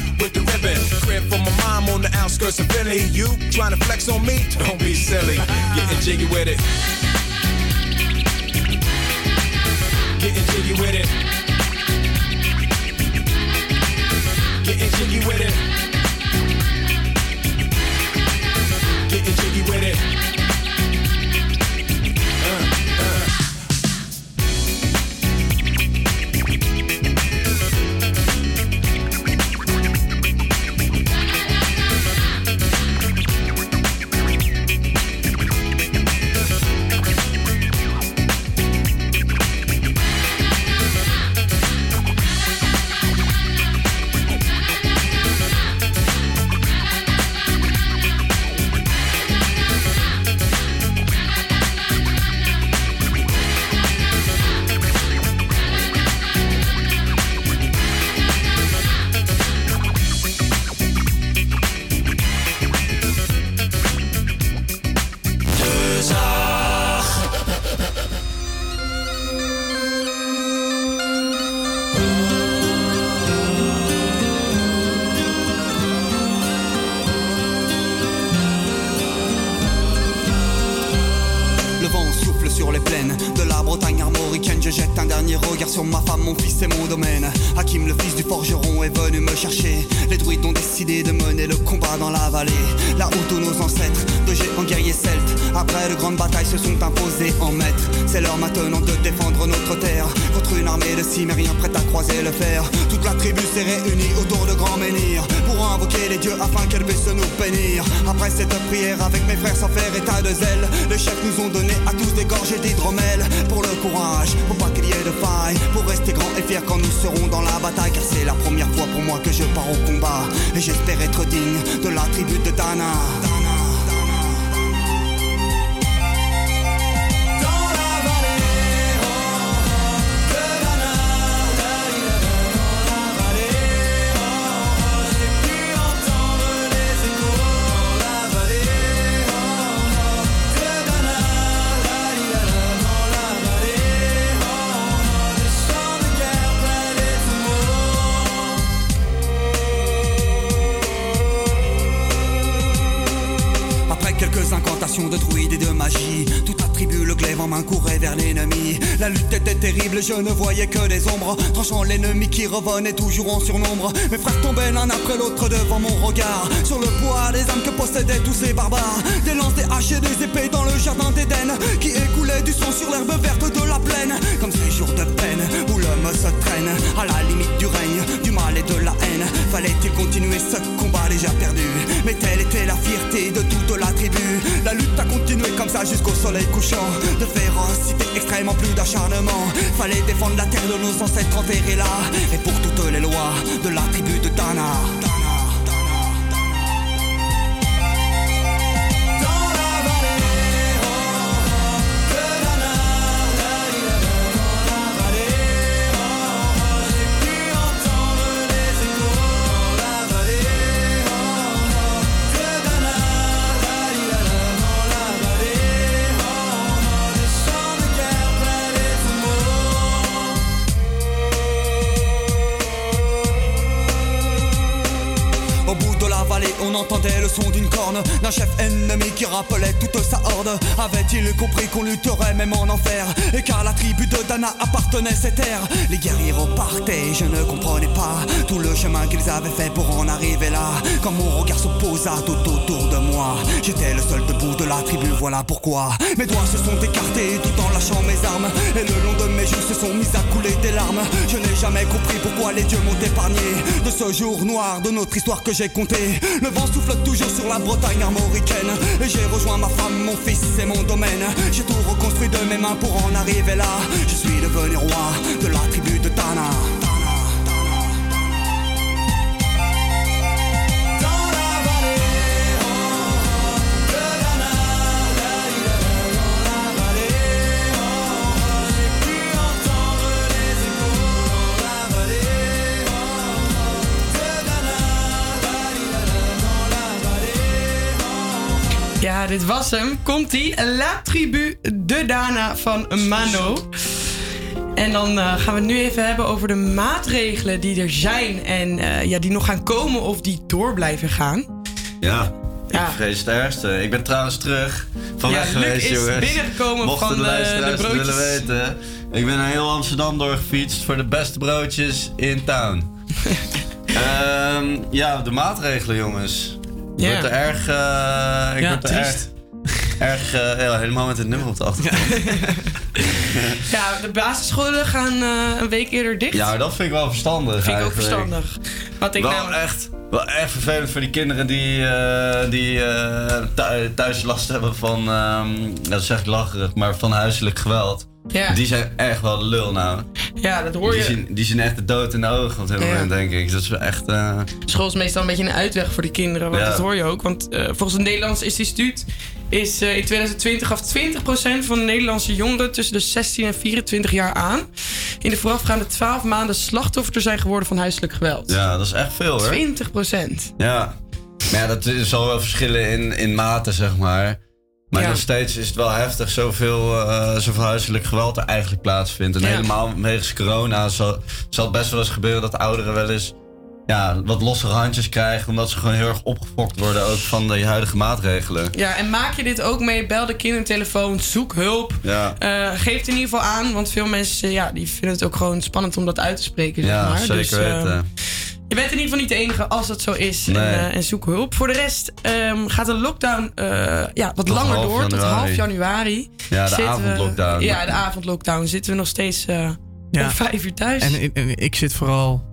[SPEAKER 20] with the ribbon. Crib for my mom on the outskirts of Philly. You trying to flex on me? Don't be silly. Getting jiggy with it. Getting jiggy with it. Getting jiggy with it. Getting jiggy with it.
[SPEAKER 21] Serons dans la bataille. Car c'est la première fois pour moi que je pars au combat et j'espère être digne de la tribu de Dana. Terrible, je ne voyais que des ombres. Tranchant l'ennemi qui revenait toujours en surnombre. Mes frères tombaient l'un après l'autre devant mon regard. Sur le poids des âmes que possédaient tous ces barbares. Des lances, des haches et des épées dans le jardin d'Éden. Qui écoulait du sang sur l'herbe verte de la plaine. Comme ces jours de peine se traîne à la limite du règne, du mal et de la haine. Fallait-il continuer ce combat déjà perdu? Mais telle était la fierté de toute la tribu. La lutte a continué comme ça jusqu'au soleil couchant. De férocité extrêmement plus d'acharnement. Fallait défendre la terre de nos ancêtres enterrés là. Et pour toutes les lois de la tribu de Dana. Rappelait toute sa horde. Avait-il compris qu'on lutterait même en enfer? Et qu'à la tribu de Dana appartenait cette terre Les guerriers repartaient, je ne comprenais pas tout le chemin qu'ils avaient fait pour en arriver là. Quand mon regard se posa tout autour de moi, j'étais le seul debout de la tribu, voilà pourquoi. Mes doigts se sont écartés tout en lâchant mes armes et le long mes joues se sont mis à couler des larmes. Je n'ai jamais compris pourquoi les dieux m'ont épargné de ce jour noir de notre histoire que j'ai compté. Le vent souffle toujours sur la Bretagne armoricaine et j'ai rejoint ma femme, mon fils et mon domaine. J'ai tout reconstruit de mes mains pour en arriver là. Je suis devenu roi de la tribu de Tana.
[SPEAKER 7] Ja, dit was hem. Komt-ie. La Tribu de Dana van Mano. En dan eh, gaan we het nu even hebben over de maatregelen die er zijn. En eh, ja, die nog gaan komen of die door blijven gaan.
[SPEAKER 22] Ja, ik
[SPEAKER 7] Ja.
[SPEAKER 22] vrees het ergste. Ik ben trouwens terug van
[SPEAKER 7] Ja,
[SPEAKER 22] weg
[SPEAKER 7] Luc
[SPEAKER 22] geweest,
[SPEAKER 7] is
[SPEAKER 22] jongens.
[SPEAKER 7] binnengekomen
[SPEAKER 22] Mochten
[SPEAKER 7] van,
[SPEAKER 22] de
[SPEAKER 7] eh,
[SPEAKER 22] luisteraars
[SPEAKER 7] de
[SPEAKER 22] het willen
[SPEAKER 7] broodjes.
[SPEAKER 22] weten. Ik ben naar heel Amsterdam doorgefietst voor de beste broodjes in town. Ehm, ja, de maatregelen, jongens. Ik word er erg... eh, ik
[SPEAKER 7] Ja,
[SPEAKER 22] word er
[SPEAKER 7] triest.
[SPEAKER 22] Erg, eh, helemaal met het nummer op de achtergrond.
[SPEAKER 7] Ja, de basisscholen gaan eh, een week eerder dicht.
[SPEAKER 22] Ja, dat vind ik wel verstandig
[SPEAKER 7] Vind ik ook verstandig. Wat ik
[SPEAKER 22] wel
[SPEAKER 7] namelijk-
[SPEAKER 22] echt, wel echt vervelend voor die kinderen die, die thu- thuis last hebben van, ehm, dat zeg ik lacherig, maar van huiselijk geweld.
[SPEAKER 7] Ja.
[SPEAKER 22] Die zijn echt wel de lul nou.
[SPEAKER 7] Ja, dat hoor
[SPEAKER 22] Die
[SPEAKER 7] je.
[SPEAKER 22] zien, die zien echt de dood in de ogen op dit
[SPEAKER 7] Ja.
[SPEAKER 22] moment, denk ik. Dat is echt... eh,
[SPEAKER 7] School is meestal een beetje een uitweg voor die kinderen. Want
[SPEAKER 22] Ja.
[SPEAKER 7] dat hoor je ook. Want eh, volgens het Nederlands Instituut is eh, in 2020 gaf 20% van de Nederlandse jongeren tussen de 16 en 24 jaar aan. In de voorafgaande 12 maanden slachtoffer te zijn geworden van huiselijk geweld.
[SPEAKER 22] ja, dat is echt veel hoor.
[SPEAKER 7] 20%.
[SPEAKER 22] Ja. Maar ja, dat zal wel verschillen in, in mate, zeg maar. Maar
[SPEAKER 7] Ja.
[SPEAKER 22] nog steeds is het wel heftig zoveel, eh, zoveel huiselijk geweld er eigenlijk plaatsvindt. En
[SPEAKER 7] Ja.
[SPEAKER 22] helemaal wegens corona zal, zal het best wel eens gebeuren dat ouderen wel eens ja, wat lossere handjes krijgen. Omdat ze gewoon heel erg opgefokt worden ook van de huidige maatregelen.
[SPEAKER 7] Ja, en maak je dit ook mee? Bel de kindertelefoon, zoek hulp.
[SPEAKER 22] Ja,
[SPEAKER 7] Eh, geef het in ieder geval aan, want veel mensen ja, die vinden het ook gewoon spannend om dat uit te spreken. Zeg
[SPEAKER 22] ja
[SPEAKER 7] maar.
[SPEAKER 22] zeker
[SPEAKER 7] Dus,
[SPEAKER 22] weten.
[SPEAKER 7] Je bent in ieder geval niet de enige als dat zo is.
[SPEAKER 22] Nee.
[SPEAKER 7] En, eh, en zoek hulp. Voor de rest ehm, gaat de lockdown eh, ja, wat
[SPEAKER 22] Tot
[SPEAKER 7] langer door. Tot half januari.
[SPEAKER 22] Ja, de
[SPEAKER 7] we-
[SPEAKER 22] avondlockdown.
[SPEAKER 7] ja, de avondlockdown. Zitten we nog steeds eh,
[SPEAKER 9] Ja.
[SPEAKER 7] om vijf uur thuis.
[SPEAKER 9] En, en- en ik zit vooral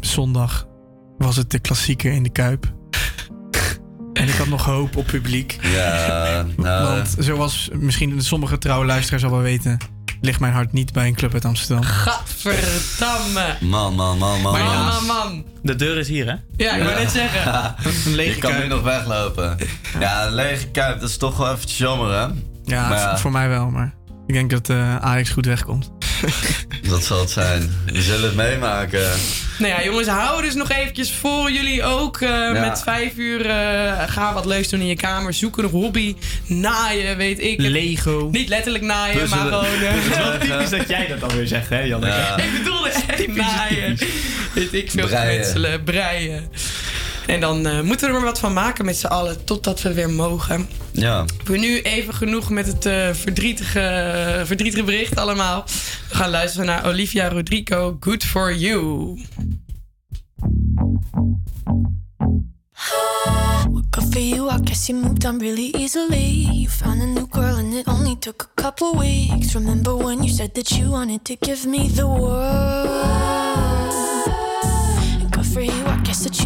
[SPEAKER 9] zondag. Was het de klassieker in de Kuip. en ik had nog hoop op publiek.
[SPEAKER 22] Ja, nou,
[SPEAKER 9] Want zoals misschien sommige trouwe luisteraars al wel weten... ligt mijn hart niet bij een club uit Amsterdam.
[SPEAKER 7] Gadverdamme.
[SPEAKER 22] man, man, man, man.
[SPEAKER 7] Man,
[SPEAKER 22] man.
[SPEAKER 7] man, man.
[SPEAKER 19] De deur is hier, hè?
[SPEAKER 7] Ja, ik wou net zeggen.
[SPEAKER 9] Een lege
[SPEAKER 22] Je kan nu nog weglopen. Ja, een lege kuip, dat is toch wel eventjes jammer, hè?
[SPEAKER 9] Ja,
[SPEAKER 22] Maar ja.
[SPEAKER 9] voor mij wel, maar ik denk dat eh Ajax goed wegkomt.
[SPEAKER 22] Dat zal het zijn. We zullen het meemaken.
[SPEAKER 7] Nou ja, jongens, hou dus nog eventjes voor jullie ook. eh, Met vijf uur eh, ga wat leuks doen in je kamer. Zoek een hobby. Naaien, weet ik.
[SPEAKER 9] Lego.
[SPEAKER 7] Niet letterlijk naaien, maar gewoon... eh,
[SPEAKER 19] Het is wel typisch dat jij dat alweer zegt, hè, Janneke?
[SPEAKER 22] Ja.
[SPEAKER 7] Ik bedoelde echt naaien. Weet ik veel
[SPEAKER 22] Breien.
[SPEAKER 7] breien. En dan uh, moeten we er maar wat van maken met z'n allen, totdat we weer mogen.
[SPEAKER 22] Ja.
[SPEAKER 7] We nu even genoeg met het uh, verdrietige, verdrietige bericht allemaal. We gaan luisteren naar Olivia Rodrigo, Good For You.
[SPEAKER 23] Good for you, I guess you moved on really easily. You found a new girl and it only took a couple weeks. Remember when you said that you wanted to give me the world? Good for you I guess it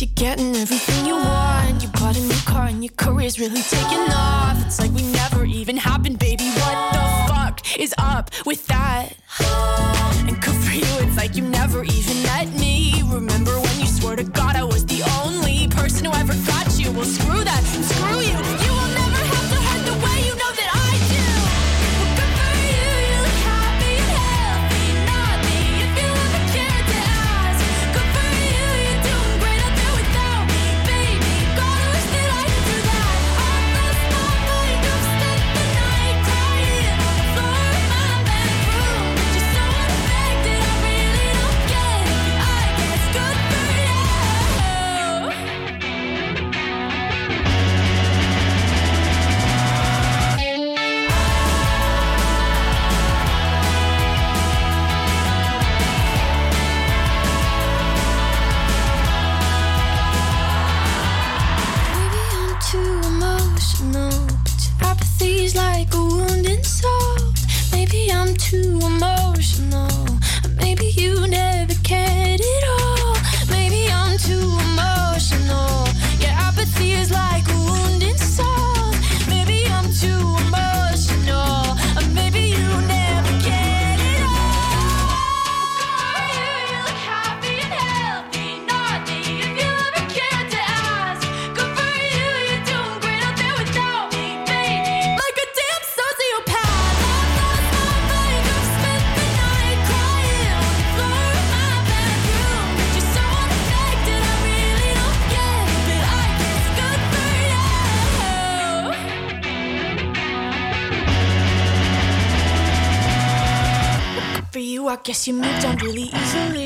[SPEAKER 23] you're getting everything you want. You bought a new car and your career's really taking off. It's like we never even happened, baby. What the fuck is up with that? I guess you moved on really easily.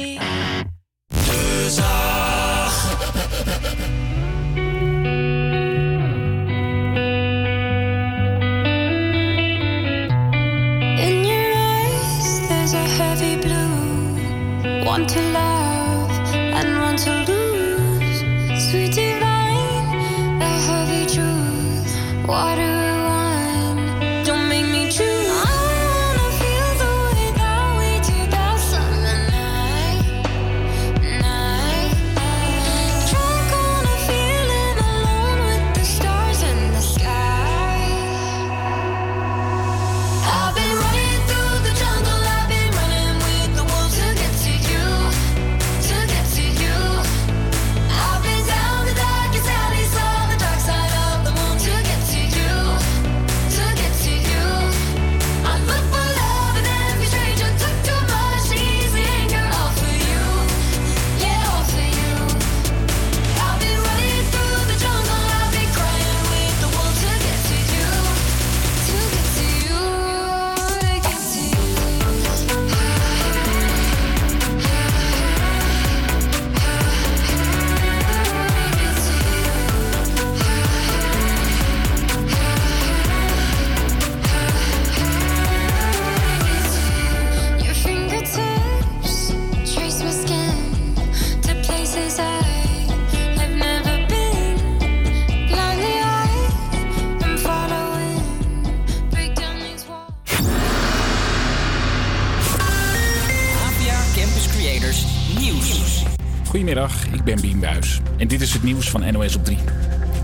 [SPEAKER 2] Goedemiddag, ik ben Bien Buijs en dit is het nieuws van NOS op 3.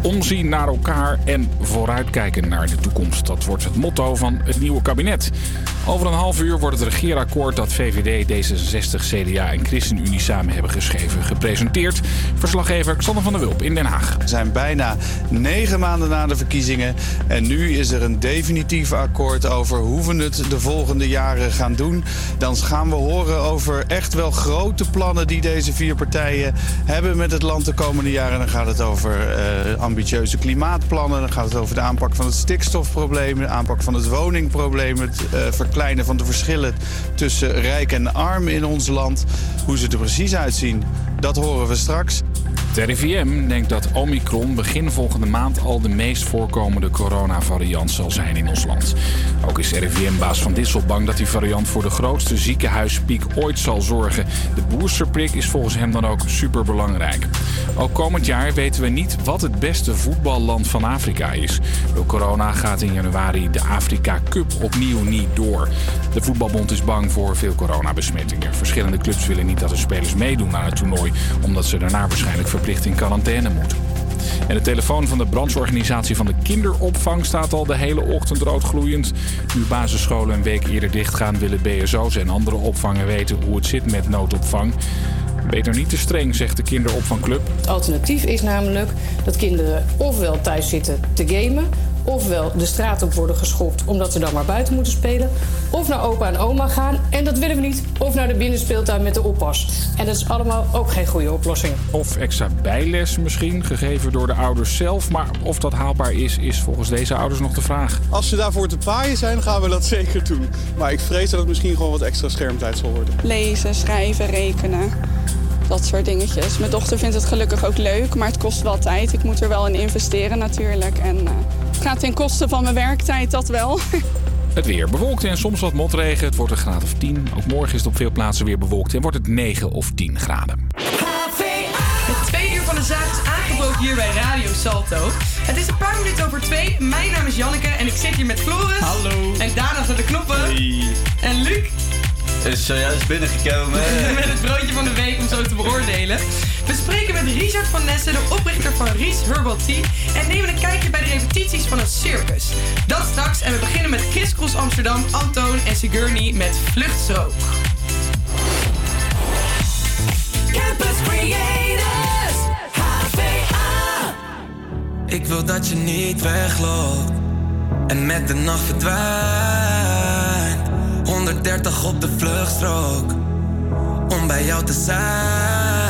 [SPEAKER 2] Omzien naar elkaar en vooruitkijken naar de toekomst. Dat wordt het motto van het nieuwe kabinet. Over een half uur wordt het regeerakkoord dat VVD, D66, CDA en ChristenUnie samen hebben geschreven gepresenteerd. Verslaggever Xander van der Wulp in Den Haag.
[SPEAKER 24] We zijn bijna negen maanden na de verkiezingen. En nu is er een definitief akkoord over hoe we het de volgende jaren gaan doen. Dan gaan we horen over echt wel grote plannen die deze vier partijen hebben met het land de komende jaren. Dan gaat het over eh, ambitieuze klimaatplannen. Dan gaat het over de aanpak van het stikstofprobleem, de aanpak van het woningprobleem, het eh, van de verschillen tussen rijk en arm in ons land. Hoe ze er precies uitzien, dat horen we straks.
[SPEAKER 2] Het RIVM denkt dat Omicron begin volgende maand al de meest voorkomende coronavariant zal zijn in ons land. Ook is RIVM-baas Van Dissel bang dat die variant voor de grootste ziekenhuispiek ooit zal zorgen. De boosterprik is volgens hem dan ook superbelangrijk. Ook komend jaar weten we niet wat het beste voetballand van Afrika is. Door corona gaat in januari de Afrika Cup opnieuw niet door. De voetbalbond is bang voor veel coronabesmettingen. Verschillende clubs willen niet dat de spelers meedoen aan het toernooi, omdat ze daarna waarschijnlijk verplicht in quarantaine moeten. En de telefoon van de brancheorganisatie van de kinderopvang staat al de hele ochtend roodgloeiend. Nu basisscholen een week eerder dichtgaan, willen BSO's en andere opvangen weten hoe het zit met noodopvang. Beter niet te streng, zegt de kinderopvangclub.
[SPEAKER 25] Het alternatief is namelijk dat kinderen ofwel thuis zitten te gamen, ofwel de straat op worden geschopt omdat ze dan maar buiten moeten spelen, of naar opa en oma gaan en dat willen we niet, of naar de binnenspeeltuin met de oppas. En dat is allemaal ook geen goede oplossing.
[SPEAKER 2] Of extra bijles misschien, gegeven door de ouders zelf. Maar of dat haalbaar is, is volgens deze ouders nog de vraag.
[SPEAKER 26] Als ze daarvoor te paaien zijn, gaan we dat zeker doen. Maar ik vrees dat het misschien gewoon wat extra schermtijd zal worden.
[SPEAKER 27] Lezen, schrijven, rekenen. Dat soort dingetjes. Mijn dochter vindt het gelukkig ook leuk, maar het kost wel tijd. Ik moet er wel in investeren natuurlijk. En eh, gaat ten koste van mijn werktijd, dat wel.
[SPEAKER 2] Het weer bewolkt en soms wat motregen. Het wordt een graad of 10. Ook morgen is het op veel plaatsen weer bewolkt en wordt het 9 of 10 graden.
[SPEAKER 7] Het tweede uur van de zaak is aangebroken hier bij Radio Salto. Het is een paar minuten over twee. Mijn naam is Janneke en ik zit hier met Floris.
[SPEAKER 22] Hallo.
[SPEAKER 7] En Daan achter de knoppen. En Luc
[SPEAKER 22] Is zojuist binnengekomen.
[SPEAKER 7] met het broodje van de week om zo te beoordelen. We spreken met Richard van Nessen, de oprichter van Ries Herbal Tea. En nemen een kijkje bij de repetities van een circus. Dat straks en we beginnen met Chris Cross Amsterdam, Antoon en Sigourney met Vluchtstrook.
[SPEAKER 20] Campus Creators, HVA.
[SPEAKER 12] Ik wil dat je niet wegloopt en met de nacht verdwijnt. 130 op de vluchtstrook om bij jou te zijn.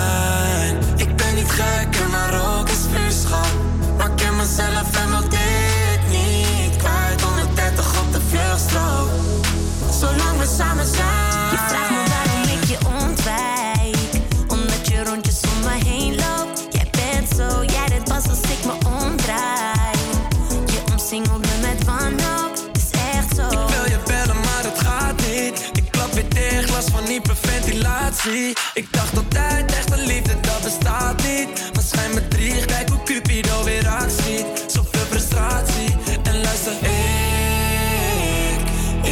[SPEAKER 12] Ik dacht altijd, echte liefde, dat bestaat niet. Maar schijn me drie, kijk hoe Cupido weer actie. Zoveel frustratie. En luister, ik,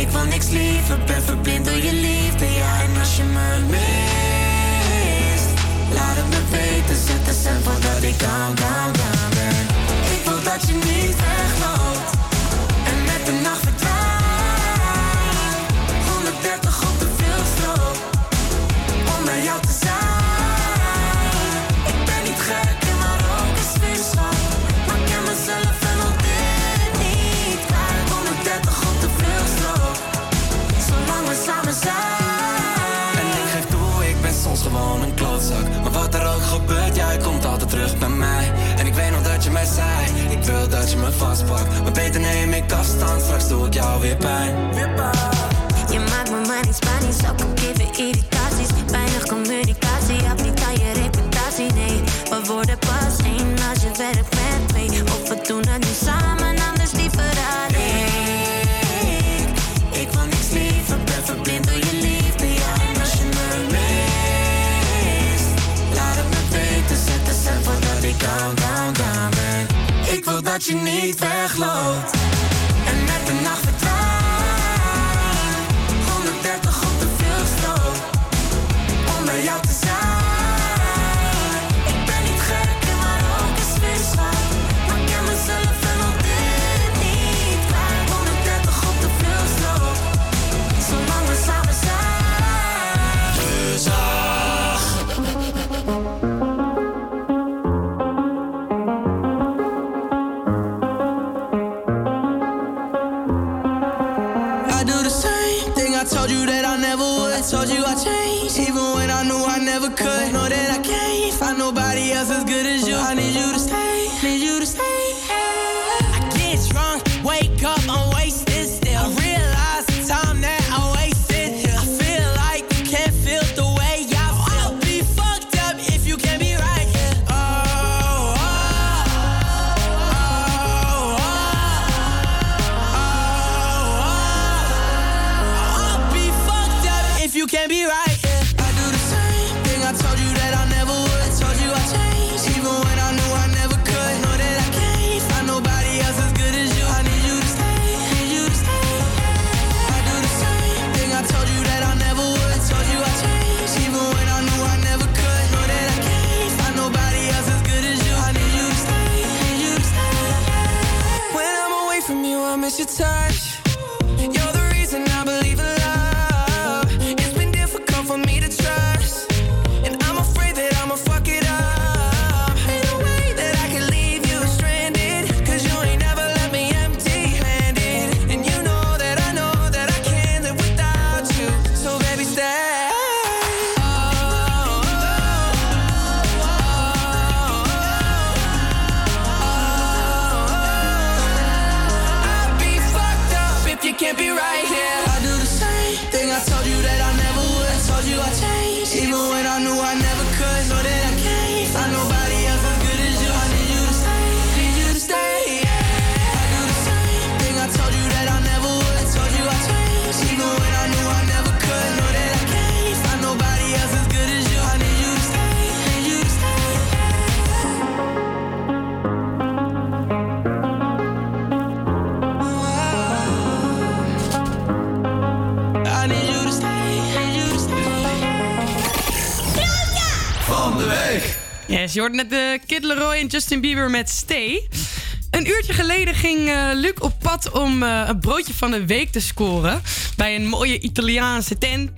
[SPEAKER 12] ik wil niks liever. Ben verblind door je liefde, ja. En als je me mist, laat het me weten. Zet de cent voordat ik down, down, down ben. Ik wil dat je niet me vastpakt Maar beter neem ik afstand, straks doe ik jou weer pijn
[SPEAKER 11] Je maakt me maar niet Spanisch, ook al geven irritaties. Weinig communicatie, heb niet aan je reputatie, nee. We worden
[SPEAKER 12] dat je niet wegloopt
[SPEAKER 7] Yes, je hoort net de Kid Leroy en Justin Bieber met Stay. Een uurtje geleden ging eh, Luc op pad om eh, een broodje van de week te scoren. Bij een mooie Italiaanse tent.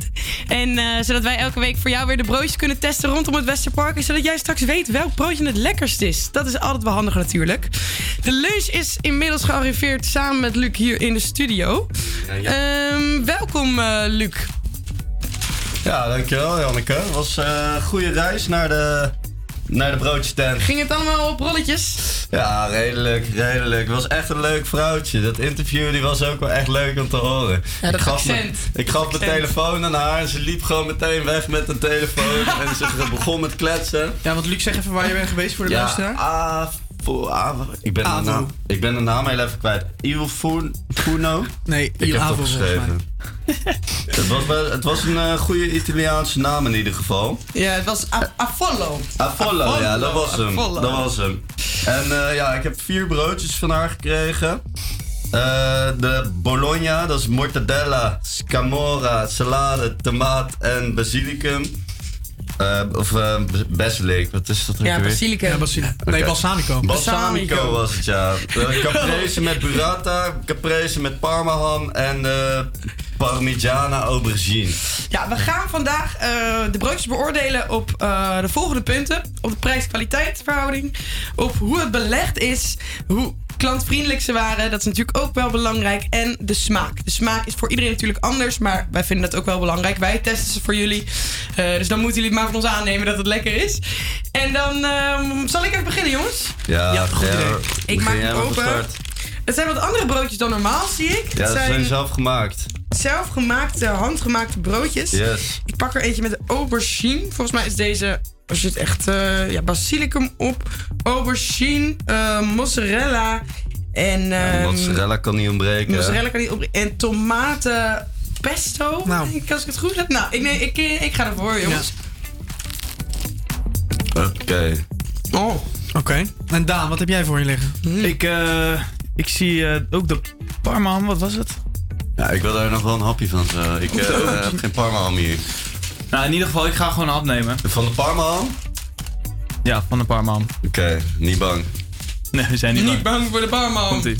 [SPEAKER 7] En eh, zodat wij elke week voor jou weer de broodjes kunnen testen rondom het Westerpark. En zodat jij straks weet welk broodje het lekkerst is. Dat is altijd wel handig natuurlijk. De lunch is inmiddels gearriveerd samen met Luc hier in de studio. Ehm, welkom eh, Luc.
[SPEAKER 22] Ja, dankjewel Janneke. Het was eh, een goede reis naar de, naar de broodjestent.
[SPEAKER 7] Ging het allemaal op rolletjes?
[SPEAKER 22] Ja, redelijk, redelijk. Het was echt een leuk vrouwtje. Dat interview die was ook wel echt leuk om te horen.
[SPEAKER 7] Ja, dat
[SPEAKER 22] ik gaf, me- ik gaf mijn telefoon aan haar en ze liep gewoon meteen weg met een telefoon. en ze begon met kletsen.
[SPEAKER 9] Ja, want Luc, zeg even waar je bent geweest voor de
[SPEAKER 22] ja,
[SPEAKER 9] luisteraar.
[SPEAKER 22] Ik, ben de
[SPEAKER 9] Avo.
[SPEAKER 22] naam, ik ben de naam heel even kwijt. Fun- Funo?
[SPEAKER 9] Nee,
[SPEAKER 22] ik
[SPEAKER 9] Il
[SPEAKER 22] heb
[SPEAKER 9] Avo
[SPEAKER 22] het
[SPEAKER 9] volgens
[SPEAKER 22] opgeschreven. het, was, wel- het was een eh, goede Italiaanse naam in ieder geval.
[SPEAKER 7] Ja, het was Apollo.
[SPEAKER 22] Apollo, ja, dat was hem.
[SPEAKER 7] Apollo.
[SPEAKER 22] Dat was hem. En eh, ja, ik heb vier broodjes van haar gekregen. Eh, de Bologna, dat is mortadella, scamorra, salade, tomaat en basilicum. Eh, of eh, basilic, wat is dat
[SPEAKER 7] Ja, basilicum. Ja.
[SPEAKER 9] Nee, balsamico.
[SPEAKER 22] Balsamico
[SPEAKER 9] Balsamico.
[SPEAKER 22] was het, ja. Eh, caprese met burrata, caprese met parmaham en eh parmigiana aubergine.
[SPEAKER 7] Ja, we gaan vandaag eh, de broodjes beoordelen op eh, de volgende punten. Op de prijs-kwaliteit verhouding. Op hoe het belegd is. Hoe klantvriendelijk ze waren. Dat is natuurlijk ook wel belangrijk. En de smaak. De smaak is voor iedereen natuurlijk anders. Maar wij vinden dat ook wel belangrijk. Wij testen ze voor jullie. Eh, dus dan moeten jullie het maar van ons aannemen dat het lekker is. En dan ehm, zal ik even beginnen, jongens.
[SPEAKER 22] Ja,
[SPEAKER 7] goed idee.
[SPEAKER 22] hoor.
[SPEAKER 7] Ik maak
[SPEAKER 22] van
[SPEAKER 7] open. Het zijn wat andere broodjes dan normaal, zie ik.
[SPEAKER 22] Ja,
[SPEAKER 7] het
[SPEAKER 22] dat zijn zelf gemaakt.
[SPEAKER 7] Zelfgemaakte, handgemaakte broodjes.
[SPEAKER 22] Yes.
[SPEAKER 7] Ik pak er eentje met aubergine. Volgens mij is deze. Er zit echt eh, ja, basilicum op. Aubergine, eh, mozzarella en. ehm,
[SPEAKER 22] Mozzarella kan niet ontbreken.
[SPEAKER 7] mozzarella kan niet op. En tomaten pesto. Nou. Ik, als ik het goed heb. Nou, ik, nee, ik, ik ga ervoor, jongens.
[SPEAKER 22] Oké.
[SPEAKER 7] Oh.
[SPEAKER 9] Oké. En Daan, wat heb jij voor je liggen?
[SPEAKER 19] Ik, eh, ik zie eh, ook de Parma, wat was het?
[SPEAKER 22] Ja, ik wil daar nog wel een hapje van. Zo. Ik eh, heb geen parmaham hier.
[SPEAKER 19] Nou, in ieder geval, ik ga gewoon een hap nemen.
[SPEAKER 22] Van de parmaham?
[SPEAKER 19] Ja, van de Parma.
[SPEAKER 22] Oké, niet bang.
[SPEAKER 19] Nee, we zijn niet,
[SPEAKER 7] Niet bang voor de barman.
[SPEAKER 19] Komt-ie.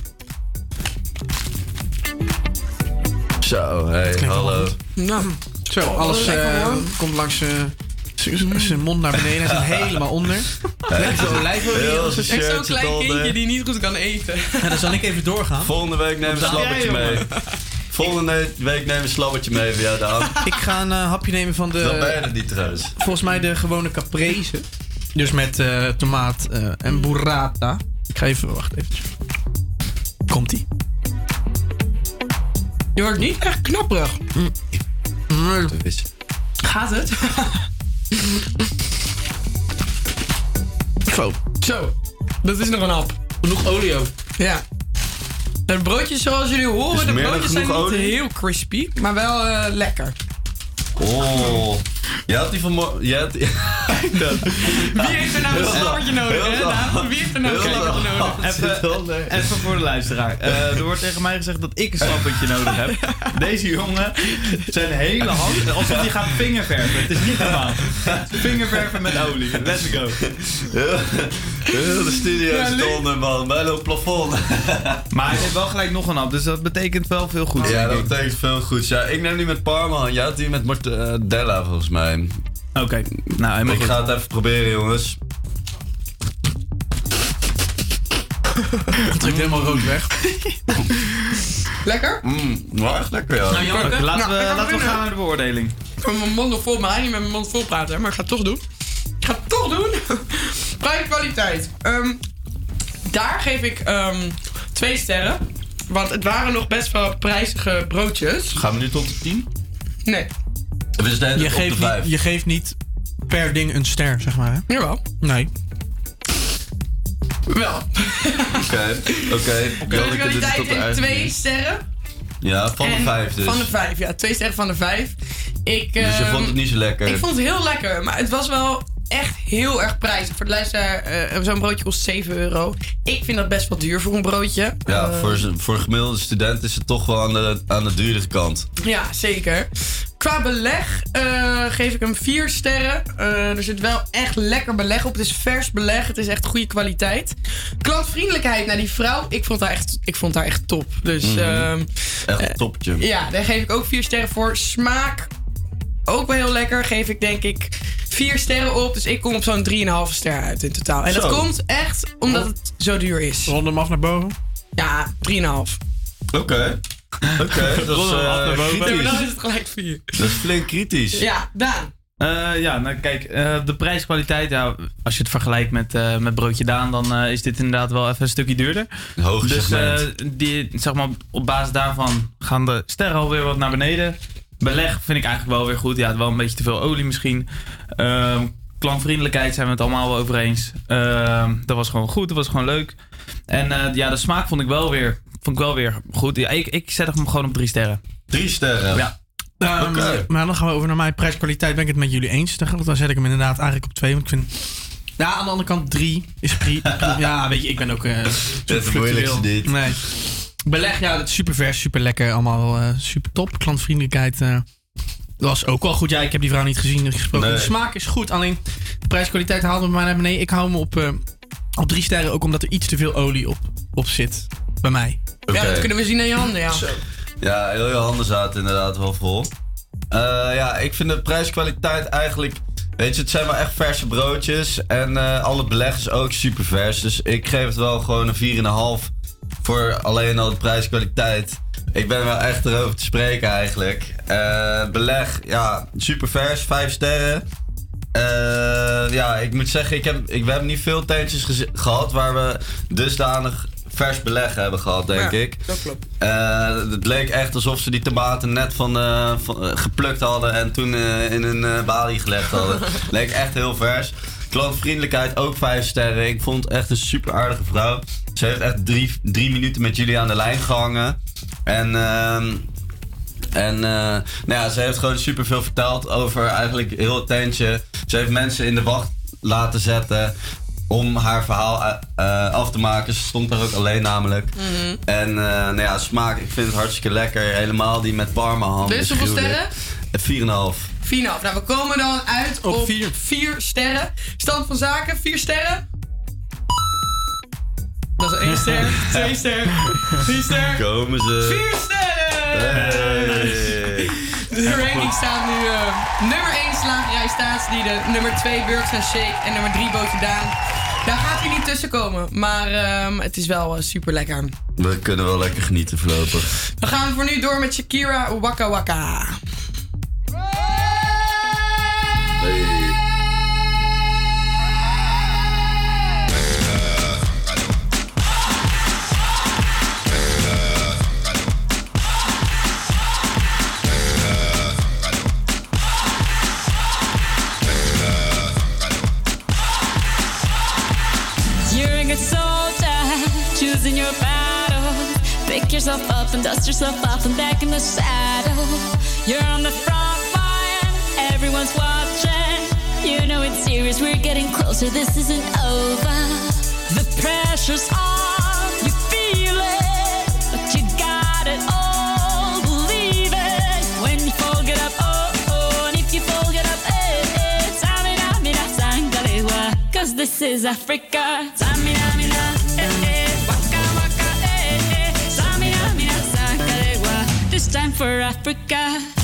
[SPEAKER 22] Zo, hey, hallo.
[SPEAKER 7] Nou,
[SPEAKER 9] Zo,
[SPEAKER 7] Oh,
[SPEAKER 9] alles eh,
[SPEAKER 7] hoor.
[SPEAKER 9] komt langs eh, zijn mond naar beneden. Hij zit helemaal onder. Lekker zo olijfolie.
[SPEAKER 7] Echt zo'n klein kindje die niet goed kan eten.
[SPEAKER 9] Ja, dan zal ik even doorgaan.
[SPEAKER 22] Volgende week neem een
[SPEAKER 9] jij,
[SPEAKER 22] mee. Volgende week neem een slabbertje mee voor jou, Daan.
[SPEAKER 9] Ik ga een eh, hapje nemen van de...
[SPEAKER 22] Dan ben je het niet trouwens.
[SPEAKER 9] Volgens mij de gewone caprese. Dus met eh, tomaat eh, en burrata. Ik ga even, wacht even. Komt-ie.
[SPEAKER 7] Je wordt niet echt knapperig. Gaat het?
[SPEAKER 9] Zo.
[SPEAKER 7] Zo. Dat is nog een hap.
[SPEAKER 9] Genoeg olie ook.
[SPEAKER 7] Ja. De broodjes zoals jullie horen, de broodjes zijn niet
[SPEAKER 22] olie?
[SPEAKER 7] heel crispy, maar wel eh, lekker.
[SPEAKER 22] Oh. Je had die van had die...
[SPEAKER 7] Wie heeft er nou een
[SPEAKER 22] Heel
[SPEAKER 7] slabbertje nodig, hè? Wie heeft er nou een nodig?
[SPEAKER 19] Even, even voor de luisteraar. Eh, er wordt tegen mij gezegd dat ik een slappertje nodig heb. Deze jongen, zijn hele hand, alsof hij gaat vingerverven. Het is niet normaal. Vingerverven met olie. Let's go.
[SPEAKER 22] Heel, de studio
[SPEAKER 19] Ja,
[SPEAKER 22] stond er, man. Bij het plafond.
[SPEAKER 19] Maar hij heeft wel gelijk nog een hap, dus dat betekent wel veel goed.
[SPEAKER 22] Ja, dat betekent veel goeds. Ja, ik neem die met Parma. Jij had die met mortadella, volgens mij.
[SPEAKER 19] Oké, nou helemaal
[SPEAKER 22] Ik
[SPEAKER 19] goed.
[SPEAKER 22] ga het even proberen, jongens.
[SPEAKER 9] Het trekt helemaal rood weg.
[SPEAKER 7] Lekker?
[SPEAKER 22] Mmm, maar echt lekker, ja.
[SPEAKER 7] Nou, Janneke,
[SPEAKER 19] Oké, laten
[SPEAKER 7] nou,
[SPEAKER 19] we, laten we gaan naar de beoordeling.
[SPEAKER 7] Ik heb mijn mond nog vol, maar eigenlijk met mijn mond vol praten, hè, maar ik ga het toch doen. Ik ga het toch doen. Prijskwaliteit. Ehm daar geef ik ehm, twee sterren. Want het waren nog best wel prijzige broodjes.
[SPEAKER 22] Gaan we nu tot de 10?
[SPEAKER 7] Nee.
[SPEAKER 22] We zijn
[SPEAKER 9] Je
[SPEAKER 22] op de
[SPEAKER 9] geeft,
[SPEAKER 22] 5.
[SPEAKER 9] niet, je geeft niet per ding een ster, zeg maar. Hè?
[SPEAKER 7] Jawel.
[SPEAKER 9] Nee.
[SPEAKER 7] Wel.
[SPEAKER 22] Oké, oké.
[SPEAKER 7] En twee sterren.
[SPEAKER 22] Ja, van de
[SPEAKER 7] En
[SPEAKER 22] 5 dus.
[SPEAKER 7] Van de vijf, ja. Twee sterren van de vijf. Ik,
[SPEAKER 22] Dus je vond het niet zo lekker?
[SPEAKER 7] Ik vond het heel lekker, maar het was wel echt heel erg prijzig. Voor de luisteraar, eh, zo'n broodje kost 7 euro. Ik vind dat best wel duur voor een broodje.
[SPEAKER 22] Ja,
[SPEAKER 7] Eh,
[SPEAKER 22] voor, voor een gemiddelde student is het toch wel aan de, aan de dure kant.
[SPEAKER 7] Ja, zeker. Qua beleg eh, geef ik hem vier sterren. Eh, er zit wel echt lekker beleg op. Het is vers beleg. Het is echt goede kwaliteit. Klantvriendelijkheid naar die vrouw. Ik vond haar echt, ik vond haar echt top. Dus
[SPEAKER 22] Mhm.
[SPEAKER 7] ehm,
[SPEAKER 22] Echt
[SPEAKER 7] eh,
[SPEAKER 22] een topje.
[SPEAKER 7] ja, daar geef ik ook vier sterren voor. Smaak ook wel heel lekker. Geef ik denk ik vier sterren op. Dus ik kom op zo'n 3,5 ster uit in totaal. En dat komt echt omdat het zo duur is.
[SPEAKER 9] Rond hem af naar boven?
[SPEAKER 7] Ja, 3,5.
[SPEAKER 22] Oké. Oké, dat is eh.
[SPEAKER 7] Ja, dan is het gelijk vier.
[SPEAKER 22] Dat is flink kritisch.
[SPEAKER 7] Ja, Daan.
[SPEAKER 19] Eh, ja, nou kijk, eh, de prijskwaliteit, ja, als je het vergelijkt met, eh, met Broodje Daan, dan eh, is dit inderdaad wel even een stukje duurder.
[SPEAKER 22] Een hoger
[SPEAKER 19] dus eh, die, zeg maar, op basis daarvan gaan de sterren alweer wat naar beneden. Beleg vind ik eigenlijk wel weer goed. Ja, wel een beetje te veel olie misschien. Ehm klantvriendelijkheid zijn we het allemaal wel over eens. Ehm, dat was gewoon goed, dat was gewoon leuk. En eh, ja, de smaak vond ik wel weer, vond ik wel weer goed. Ja, ik, ik zet hem gewoon op drie sterren.
[SPEAKER 22] Drie sterren?
[SPEAKER 19] Ja.
[SPEAKER 9] Ehm, Maar dan gaan we over naar mijn prijskwaliteit. Ben ik het met jullie eens? Dan, dan zet ik hem inderdaad eigenlijk op twee. Want ik vind... Ja, aan de andere kant drie is pri- pri- Ja, weet je, ik ben ook... eh super
[SPEAKER 22] het moeilijkste niet.
[SPEAKER 9] Nee. Beleg, ja, dat is super vers, super lekker. Allemaal eh, super top. Klantvriendelijkheid eh, was ook wel goed. Ja, ik heb die vrouw niet gezien, niet gesproken.
[SPEAKER 22] Nee.
[SPEAKER 9] De smaak is goed. Alleen de prijskwaliteit haalde me maar naar beneden. Ik hou hem op, op drie sterren. Ook omdat er iets te veel olie op, op zit. Bij mij.
[SPEAKER 7] Ja, dat kunnen we zien aan je handen, ja.
[SPEAKER 22] Ja, heel je handen zaten inderdaad wel vol. Eh, ja, ik vind de prijskwaliteit eigenlijk... Weet je, het zijn wel echt verse broodjes. En eh, alle beleg is ook super vers. Dus ik geef het wel gewoon een 4,5 voor alleen al de prijskwaliteit. Ik ben wel echt erover te spreken eigenlijk. Eh, beleg, ja, super vers, 5 sterren. Eh, ja, ik moet zeggen, ik heb, ik, we hebben niet veel tentjes gehad waar we dusdanig vers beleg hebben gehad, denk
[SPEAKER 7] Ja,
[SPEAKER 22] ik.
[SPEAKER 7] dat klopt.
[SPEAKER 22] Eh, het leek echt alsof ze die tomaten net van, eh, van, eh, geplukt hadden en toen in een balie gelegd hadden. leek echt heel vers. Klantvriendelijkheid ook vijf sterren. Ik vond het echt een super aardige vrouw. Ze heeft echt drie, drie minuten met jullie aan de lijn gehangen. En, ehm, en nou ja, ze heeft gewoon super veel verteld over eigenlijk heel het tentje. Ze heeft mensen in de wacht laten zetten om haar verhaal eh, eh, af te maken. Ze stond daar ook alleen namelijk.
[SPEAKER 7] Mhm.
[SPEAKER 22] En eh, nou ja, smaak, ik vind het hartstikke lekker. Helemaal die met parma ham.
[SPEAKER 7] Dus
[SPEAKER 22] is
[SPEAKER 7] hoeveel sterren?
[SPEAKER 22] Eh, 4,5.
[SPEAKER 7] 4,5. Nou, we komen dan uit op, vier. sterren. Stand van zaken, vier sterren. Dat is één ster, twee ster, drie ster,
[SPEAKER 22] Komen ze.
[SPEAKER 7] vier sterren!
[SPEAKER 22] Hey.
[SPEAKER 7] De ranking staat nu eh, nummer 1 slagerij staatslieden, nummer 2 Burgers en Shake en nummer 3 Bootje Daan. Daar gaat hij niet tussen komen, maar ehm, het is wel super lekker.
[SPEAKER 22] We kunnen wel lekker genieten voorlopig.
[SPEAKER 7] Dan gaan we voor nu door met Shakira Waka Waka.
[SPEAKER 28] Pick yourself up and dust yourself off and back in the saddle. You're on the front line, everyone's watching. You know it's serious, we're getting closer, this isn't over. The pressure's on, you feel it, but you got it all. Believe it when you fall, get up, oh, oh, and if you up, eh, eh. This is Africa. Time for
[SPEAKER 23] Africa.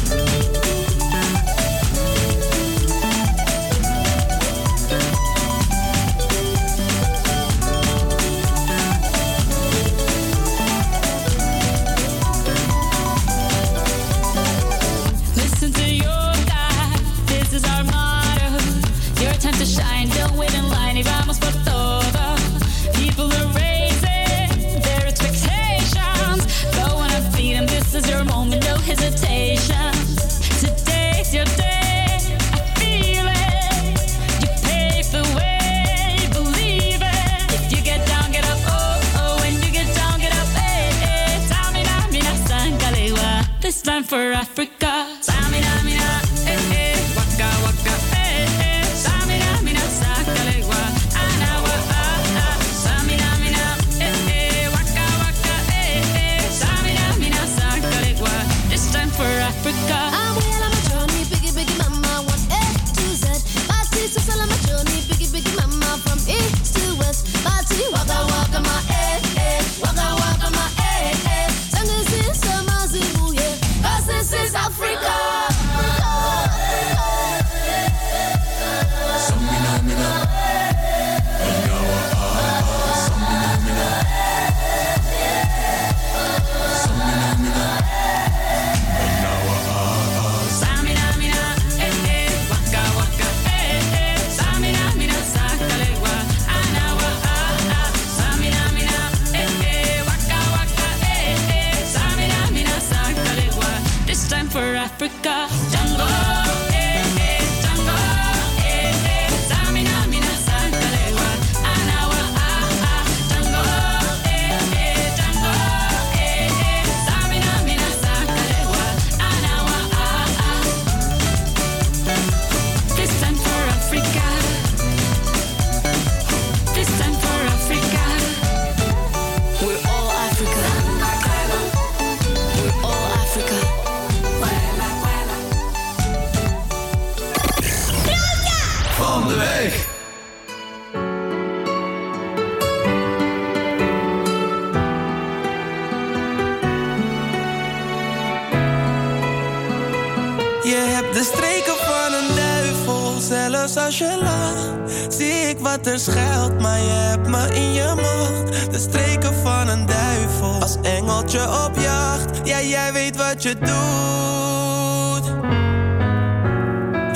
[SPEAKER 12] Schuilt, maar je hebt me in je macht. De streken van een duivel, als engeltje op jacht. Ja, jij weet wat je doet.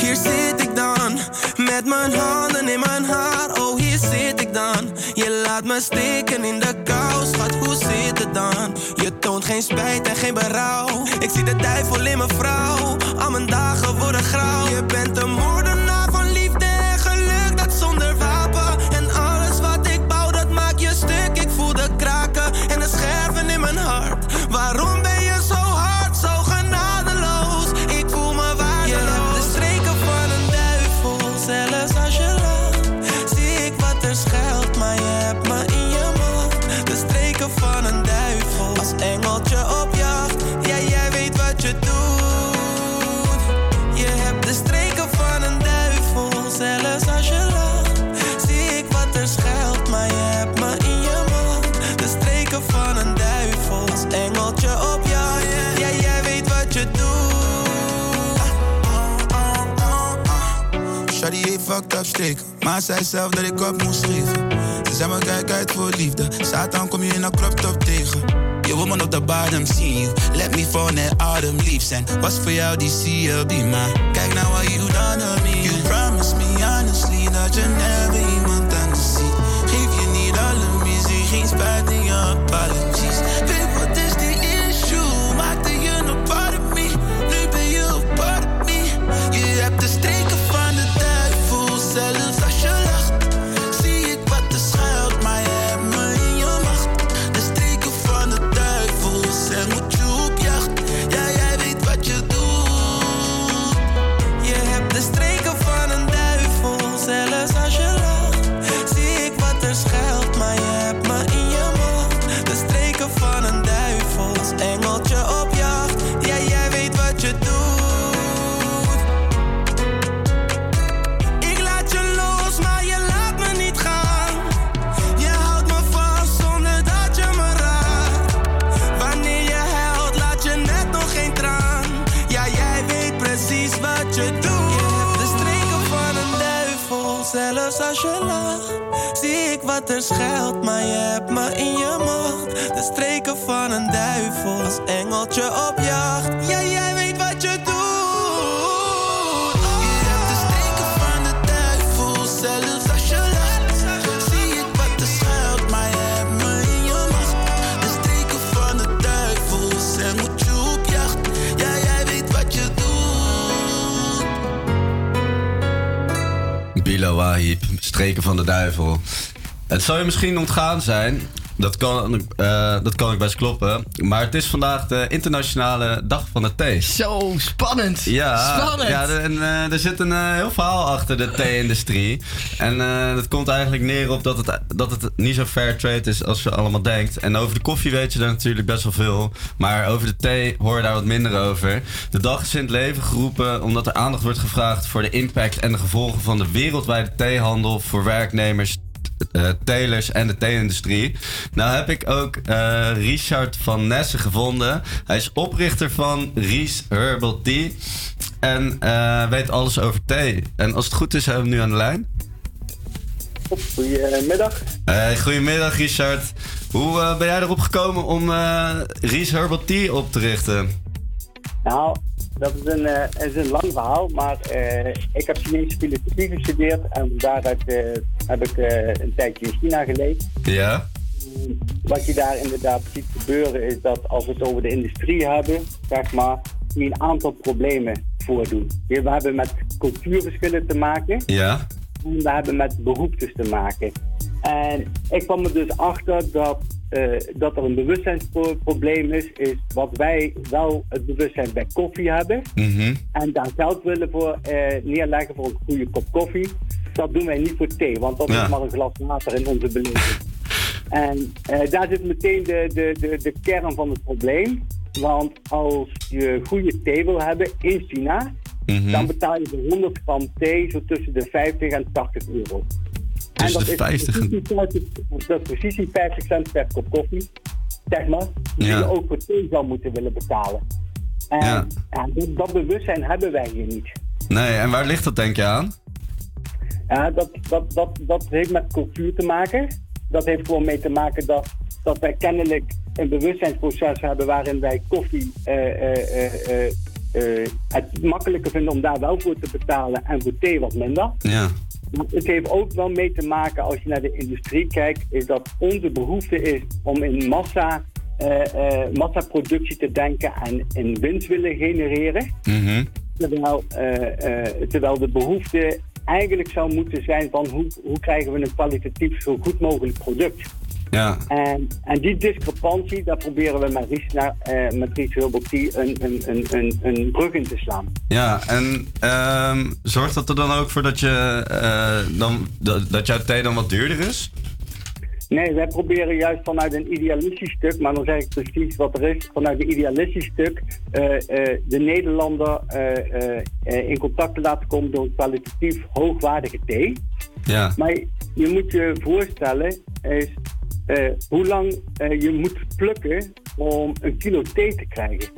[SPEAKER 12] Hier zit ik dan, met mijn handen in mijn haar. Oh, hier zit ik dan. Je laat me steken in de kou, schat, hoe zit het dan? Je toont geen spijt en geen berouw. Ik zie de duivel in mijn vrouw. Al mijn dagen worden grauw. Je bent een moordenaar van liefde en geluk, dat zonder maar
[SPEAKER 29] zei zelf dat ik op moest geven. Ze zei me kijk uit voor liefde, Satan kom je in een crop top tegen. Je woman op de bottom you, let me fall net autumn leaves. En was voor jou die CLB, maar kijk nou what you done to me. You promised me honestly dat je never Er schuilt, maar je hebt me in je macht. De streken van
[SPEAKER 12] een duivel, als engeltje op jacht. Ja, jij weet wat je doet. Je hebt de streken van de duivel,
[SPEAKER 29] zelfs als je lacht. Zie ik wat er schuilt, maar je hebt me in je macht. De streken van de duivel, moet je op jacht. Ja, jij weet wat je doet.
[SPEAKER 22] Bilo Wahib, streken van de duivel. Het zou je misschien ontgaan zijn. Dat kan, eh, dat kan ik best kloppen. Maar het is vandaag de internationale dag van de thee.
[SPEAKER 9] Zo, spannend.
[SPEAKER 22] Ja,
[SPEAKER 9] Spannend.
[SPEAKER 22] ja en, eh, er zit een eh, heel verhaal achter de thee-industrie. En dat komt eigenlijk neer op dat het, dat het niet zo fair trade is als je allemaal denkt. En over de koffie weet je daar natuurlijk best wel veel. Maar over de thee hoor je daar wat minder over. De dag is in het leven geroepen omdat er aandacht wordt gevraagd voor de impact en de gevolgen van de wereldwijde theehandel voor werknemers, eh, telers en de thee-industrie. Nou heb ik ook eh, Richard van Nessen gevonden. Hij is oprichter van Ries Herbal Tea. En eh, weet alles over thee. En als het goed is, hebben we hem nu aan de lijn.
[SPEAKER 30] Goedemiddag.
[SPEAKER 22] Goedemiddag Richard. Hoe ben jij erop gekomen om Ries Herbal Tea op te richten?
[SPEAKER 30] Nou, dat is een, is een lang verhaal, maar ik heb Chinese filosofie gestudeerd en daaruit heb ik eh, een tijdje in China geleefd.
[SPEAKER 22] Ja?
[SPEAKER 30] Wat je daar inderdaad ziet gebeuren is dat als we het over de industrie hebben, zeg maar, die een aantal problemen voordoen. We hebben met cultuurverschillen te maken.
[SPEAKER 22] Ja.
[SPEAKER 30] En we hebben met behoeftes te maken. En ik kwam er dus achter dat, eh, dat er een bewustzijnsprobleem is, is wat wij wel het bewustzijn bij koffie hebben.
[SPEAKER 22] Mhm.
[SPEAKER 30] En daar geld willen voor eh, neerleggen voor een goede kop koffie. Dat doen wij niet voor thee, want dat
[SPEAKER 22] Ja.
[SPEAKER 30] is maar een glas water in onze beleving. En eh, daar zit meteen de, de, de, de kern van het probleem. Want als je goede thee wil hebben in China,
[SPEAKER 22] Mhm.
[SPEAKER 30] dan betaal je voor 100 gram thee zo tussen de 50 en 80 euro.
[SPEAKER 22] Tussen
[SPEAKER 30] en
[SPEAKER 22] de 50 en-
[SPEAKER 30] precies die 50 dat is precies die 50 cent per kop koffie, zeg maar, die
[SPEAKER 22] Ja.
[SPEAKER 30] je ook voor thee zou moeten willen betalen. En
[SPEAKER 22] Ja.
[SPEAKER 30] ja, dat, dat bewustzijn hebben wij hier niet.
[SPEAKER 22] Nee, en waar ligt dat denk je aan?
[SPEAKER 30] Ja, dat, dat, dat, dat heeft met cultuur te maken. Dat heeft gewoon mee te maken dat, dat wij kennelijk een bewustzijnsproces hebben waarin wij koffie eh, eh, eh, het makkelijker vinden om daar wel voor te betalen en voor thee wat minder.
[SPEAKER 22] Ja.
[SPEAKER 30] Het heeft ook wel mee te maken, als je naar de industrie kijkt, is dat onze behoefte is om in massa, eh, eh, massaproductie te denken en in winst willen genereren.
[SPEAKER 22] Mhm.
[SPEAKER 30] Terwijl, eh, terwijl de behoefte eigenlijk zou moeten zijn van hoe, hoe krijgen we een kwalitatief zo goed mogelijk product.
[SPEAKER 22] Ja.
[SPEAKER 30] En, en die discrepantie, daar proberen we met Ries, naar, eh, met Ries een, een, een, een, een brug in te slaan.
[SPEAKER 22] Ja, en ehm, zorgt dat er dan ook voor dat, je, eh, dan, dat, dat jouw thee dan wat duurder is?
[SPEAKER 30] Nee, wij proberen juist vanuit een idealistisch stuk, maar dan zeg ik precies wat er is, vanuit een idealistisch stuk eh, de Nederlander in contact te laten komen door een kwalitatief hoogwaardige thee.
[SPEAKER 22] Ja.
[SPEAKER 30] Maar je moet je voorstellen is eh, hoe lang eh, je moet plukken om een kilo thee te krijgen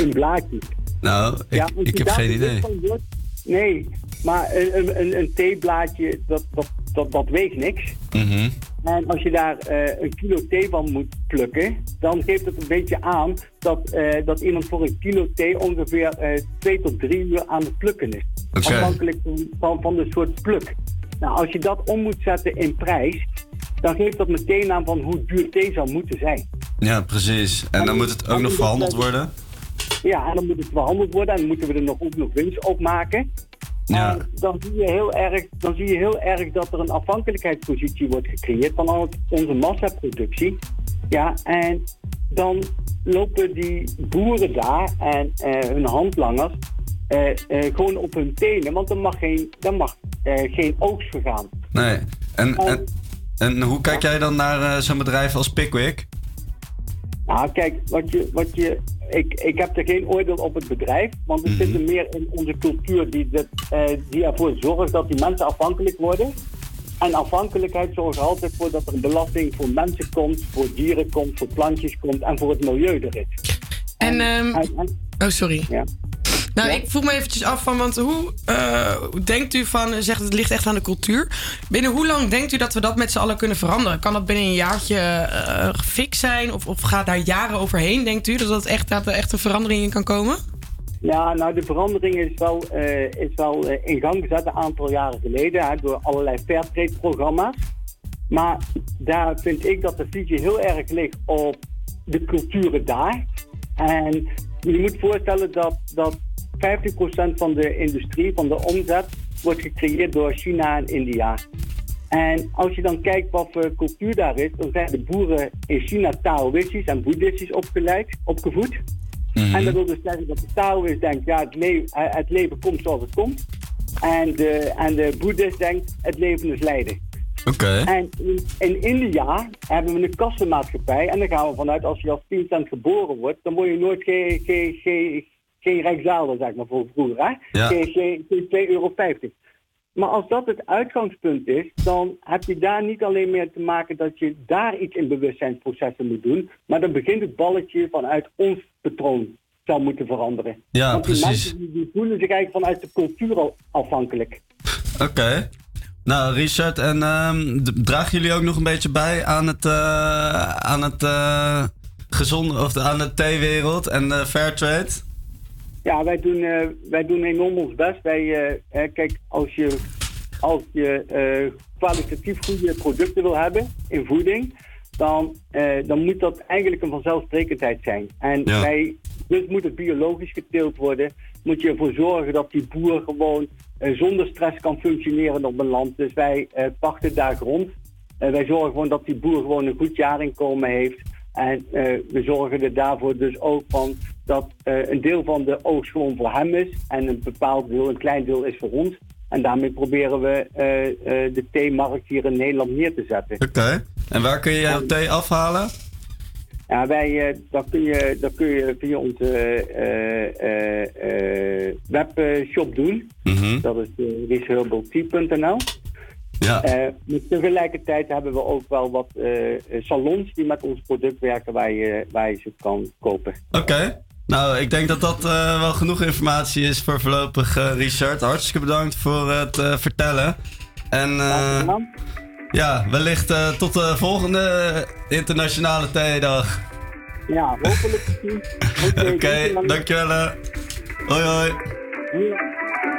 [SPEAKER 30] in blaadjes.
[SPEAKER 22] Nou, ik, ik heb geen idee.
[SPEAKER 30] wordt- nee, maar een, een, een, een theeblaadje, dat, dat, dat, dat weegt niks.
[SPEAKER 22] Mhm.
[SPEAKER 30] En als je daar eh, een kilo thee van moet plukken, dan geeft het een beetje aan dat, dat iemand voor een kilo thee ongeveer twee tot drie uur aan het plukken is. Afhankelijk van, van, van de soort pluk. Nou, als je dat om moet zetten in prijs, dan geeft dat meteen aan van hoe duur thee zou moeten zijn.
[SPEAKER 22] Ja, precies. En dan moet het ook nog verhandeld worden?
[SPEAKER 30] Ja, en dan moet het verhandeld worden en dan moeten we er nog, ook nog winst op maken.
[SPEAKER 22] Ja.
[SPEAKER 30] Dan zie, je heel erg, dan zie je heel erg dat er een afhankelijkheidspositie wordt gecreëerd van al onze massaproductie. Ja, en dan lopen die boeren daar en eh, hun handlangers eh, eh, gewoon op hun tenen, want er mag geen, er mag, geen oogst vergaan.
[SPEAKER 22] Nee. En, en, en hoe kijk jij dan naar eh, zo'n bedrijf als Pickwick?
[SPEAKER 30] Nou, kijk, wat je, wat je, ik, ik heb er geen oordeel op het bedrijf, want het zit er meer in onze cultuur die, dat, eh, die ervoor zorgt dat die mensen afhankelijk worden. En afhankelijkheid zorgt er altijd voor dat er een belasting voor mensen komt, voor dieren komt, voor plantjes komt en voor het milieu er is.
[SPEAKER 7] En, ehm, oh, sorry.
[SPEAKER 30] Ja.
[SPEAKER 7] Nou, ik vroeg me eventjes af van, want hoe eh, denkt u van, zegt het ligt echt aan de cultuur. Binnen hoe lang denkt u dat we dat met z'n allen kunnen veranderen? Kan dat binnen een jaartje eh fix zijn? Of, of gaat daar jaren overheen, denkt u? Dat dat echt, dat er echt een verandering in kan komen?
[SPEAKER 30] Ja, nou de verandering is wel, eh, is wel in gang gezet een aantal jaren geleden hè, door allerlei fairtrade-programma's. Maar daar vind ik dat de visie heel erg ligt op de culturen daar. En je moet voorstellen dat, dat 50% van de industrie, van de omzet, wordt gecreëerd door China en India. En als je dan kijkt wat voor cultuur daar is, dan zijn de boeren in China Taoïstisch en Boeddhistisch opgeleid, opgevoed. En dat wil dus zeggen dat de Taoïst denkt, ja, het, le- eh, het leven komt zoals het komt. En de, en de Boeddhist denkt, het leven is lijden.
[SPEAKER 22] Oké.
[SPEAKER 30] En in, in India hebben we een kassenmaatschappij. En dan gaan we vanuit, als je als 10 cent geboren wordt, dan word je nooit geen, geen, rijksdaalder, zeg maar, voor vroeger. Hè?
[SPEAKER 22] Ja.
[SPEAKER 30] Geen, geen, geen 2,50 euro. Maar als dat het uitgangspunt is, dan heb je daar niet alleen meer te maken dat je daar iets in bewustzijnsprocessen moet doen, maar dan begint het balletje vanuit ons patroon zou moeten veranderen.
[SPEAKER 22] Ja,
[SPEAKER 30] Want die
[SPEAKER 22] precies.
[SPEAKER 30] mensen die, voelen zich eigenlijk vanuit de cultuur al afhankelijk.
[SPEAKER 22] Oké. Nou, Richard, en d- dragen jullie ook nog een beetje bij aan het, eh, aan het eh, gezonde, of de- aan de theewereld en de fairtrade?
[SPEAKER 30] Ja, wij doen, eh, wij doen enorm ons best. Wij, eh, kijk, als je, als je eh, kwalitatief goede producten wil hebben in voeding, dan, dan moet dat eigenlijk een vanzelfsprekendheid zijn. En
[SPEAKER 22] Ja.
[SPEAKER 30] wij Dus moet het biologisch geteeld worden. Moet je ervoor zorgen dat die boer gewoon zonder stress kan functioneren op een land. Dus wij pachten daar grond. Wij zorgen gewoon dat die boer gewoon een goed jaarinkomen heeft. En eh, we zorgen er daarvoor dus ook van dat eh, een deel van de oogst gewoon voor hem is. En een bepaald deel, een klein deel is voor ons. En daarmee proberen we eh, de theemarkt hier in Nederland neer te zetten.
[SPEAKER 15] Oké. En waar kun je jouw thee afhalen?
[SPEAKER 30] Ja, wij, dat, kun je, dat kun je via onze webshop doen.
[SPEAKER 15] Mhm.
[SPEAKER 30] Dat is uh.
[SPEAKER 15] Ja.
[SPEAKER 30] Eh, maar tegelijkertijd hebben we ook wel wat eh, salons die met ons product werken waar je, waar je ze kan kopen.
[SPEAKER 15] Oké. Nou, ik denk dat dat eh, wel genoeg informatie is voor voorlopig, Richard. Hartstikke bedankt voor het vertellen. En ja, wellicht tot de volgende internationale theedag.
[SPEAKER 30] Ja, hopelijk.
[SPEAKER 15] Oké, dankjewel. hè. Hoi hoi.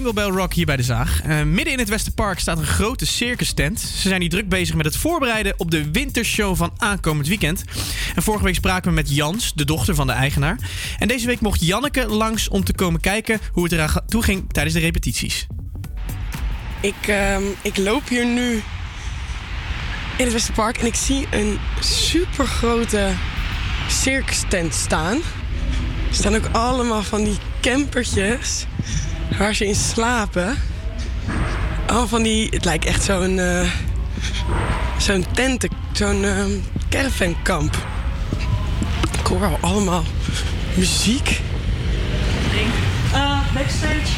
[SPEAKER 15] Jingle Bell Rock
[SPEAKER 9] hier bij de Zaag. Eh, midden in het Westerpark staat een grote circus tent. Ze zijn hier druk bezig met het voorbereiden op de wintershow van aankomend weekend. En vorige week spraken we met Jans, de dochter van de eigenaar. En deze week mocht Janneke langs om te komen kijken hoe het eraan toe ging tijdens de repetities.
[SPEAKER 7] Ik, ehm, ik loop hier nu in het Westerpark en ik zie een super grote circus tent staan. Er staan ook allemaal van die campertjes waar ze in slapen. Allemaal van die, het lijkt echt zo'n eh, zo'n tenten, zo'n ehm, caravankamp. Ik hoor al allemaal muziek.
[SPEAKER 31] Uh, backstage.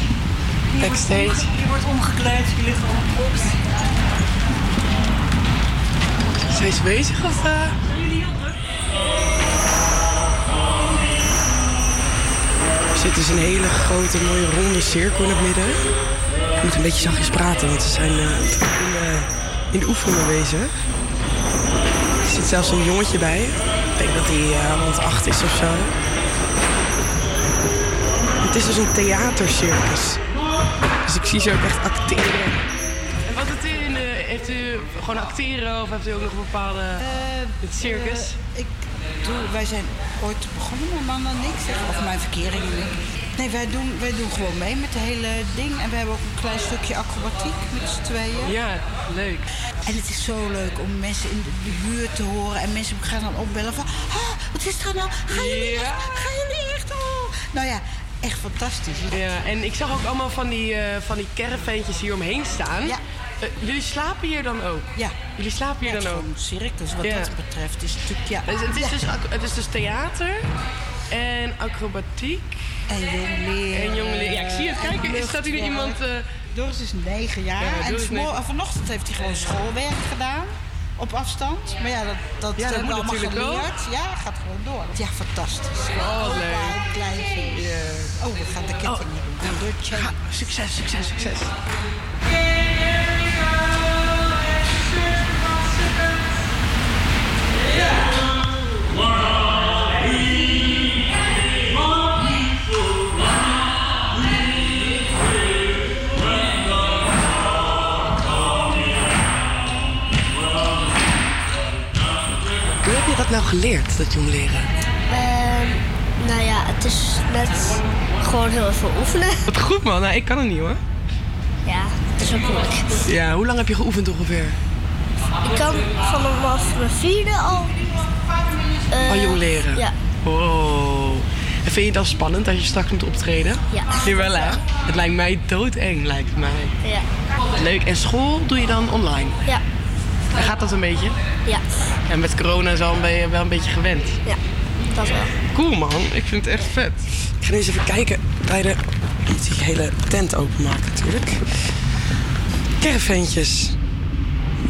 [SPEAKER 31] Hier
[SPEAKER 7] Backstage.
[SPEAKER 31] Wordt wordt omgekleed, hier ligt al box.
[SPEAKER 7] Zijn ze bezig of... zit dus een hele grote, mooie ronde cirkel in het midden. Ik moet een beetje zachtjes praten, want ze zijn eh, in, de, in de oefening bezig. Er zit zelfs een jongetje bij. Ik denk dat hij eh, rond acht is of zo. Het is dus een theatercircus. Dus ik zie ze ook echt acteren. En wat heeft u, in de, heeft u gewoon acteren of hebt u ook nog een bepaalde... het circus?
[SPEAKER 31] Eh, ik doe, wij zijn ooit begonnen, mijn man en ik, zeg, of mijn verkering en ik. Nee, wij doen, wij doen gewoon mee met het hele ding. En we hebben ook een klein stukje acrobatiek met z'n tweeën.
[SPEAKER 7] Ja, leuk.
[SPEAKER 31] En het is zo leuk om mensen in de, de buurt te horen. En mensen gaan dan opbellen van... Ah, wat is er nou? Jullie echt? Gaan jullie echt? Oh. Nou ja, echt fantastisch.
[SPEAKER 7] Ja, en ik zag ook allemaal van die, eh van die caravantjes hier omheen staan.
[SPEAKER 31] Ja.
[SPEAKER 7] Eh, jullie slapen hier dan ook?
[SPEAKER 31] Ja.
[SPEAKER 7] Jullie slapen hier
[SPEAKER 31] Ja, het
[SPEAKER 7] dan
[SPEAKER 31] is
[SPEAKER 7] ook?
[SPEAKER 31] gewoon een circus wat
[SPEAKER 7] Ja.
[SPEAKER 31] dat betreft. Is natuurlijk, ja.
[SPEAKER 7] Dus het, is
[SPEAKER 31] Ja.
[SPEAKER 7] dus, het is dus theater en acrobatiek.
[SPEAKER 31] En jongleren.
[SPEAKER 7] En jongleren. Ja, ik zie het. Kijk, er staat hier iemand... eh,
[SPEAKER 31] Doris is negen jaar.
[SPEAKER 7] Ja,
[SPEAKER 31] en
[SPEAKER 7] is negen.
[SPEAKER 31] vanochtend heeft hij gewoon schoolwerk gedaan. Op afstand. Maar ja, dat, dat,
[SPEAKER 7] Ja, dat
[SPEAKER 31] hebben we allemaal
[SPEAKER 7] natuurlijk
[SPEAKER 31] geleerd. Ja, gaat gewoon door. Ja, fantastisch.
[SPEAKER 7] Oh,
[SPEAKER 31] Opa
[SPEAKER 7] leuk.
[SPEAKER 31] Oh, we gaan de ketting doen. De chain.
[SPEAKER 7] Succes, succes, succes. Hoe heb je dat nou geleerd, dat jongleren?
[SPEAKER 32] Ehm, nou ja, het is net gewoon heel even oefenen.
[SPEAKER 7] Wat goed man, nou, ik kan het niet hoor.
[SPEAKER 32] Ja, het is ook moeilijk.
[SPEAKER 7] Ja, hoe lang heb je geoefend ongeveer?
[SPEAKER 32] Ik kan vanaf mijn vierde al... eh,
[SPEAKER 7] Al jongleren?
[SPEAKER 32] Ja.
[SPEAKER 7] Wow. En vind je dan spannend als je straks moet optreden?
[SPEAKER 32] Ja.
[SPEAKER 7] Jawel hè? Het lijkt mij doodeng, lijkt het mij.
[SPEAKER 32] Ja.
[SPEAKER 7] Leuk. En school doe je dan online?
[SPEAKER 32] Ja.
[SPEAKER 7] En gaat dat een beetje?
[SPEAKER 32] Ja.
[SPEAKER 7] En met corona en zo ben je wel een beetje gewend.
[SPEAKER 32] Ja, dat wel.
[SPEAKER 7] Cool man, ik vind het echt vet. Ik ga eens even kijken bij de... Die hele tent openmaken natuurlijk. Caravantjes.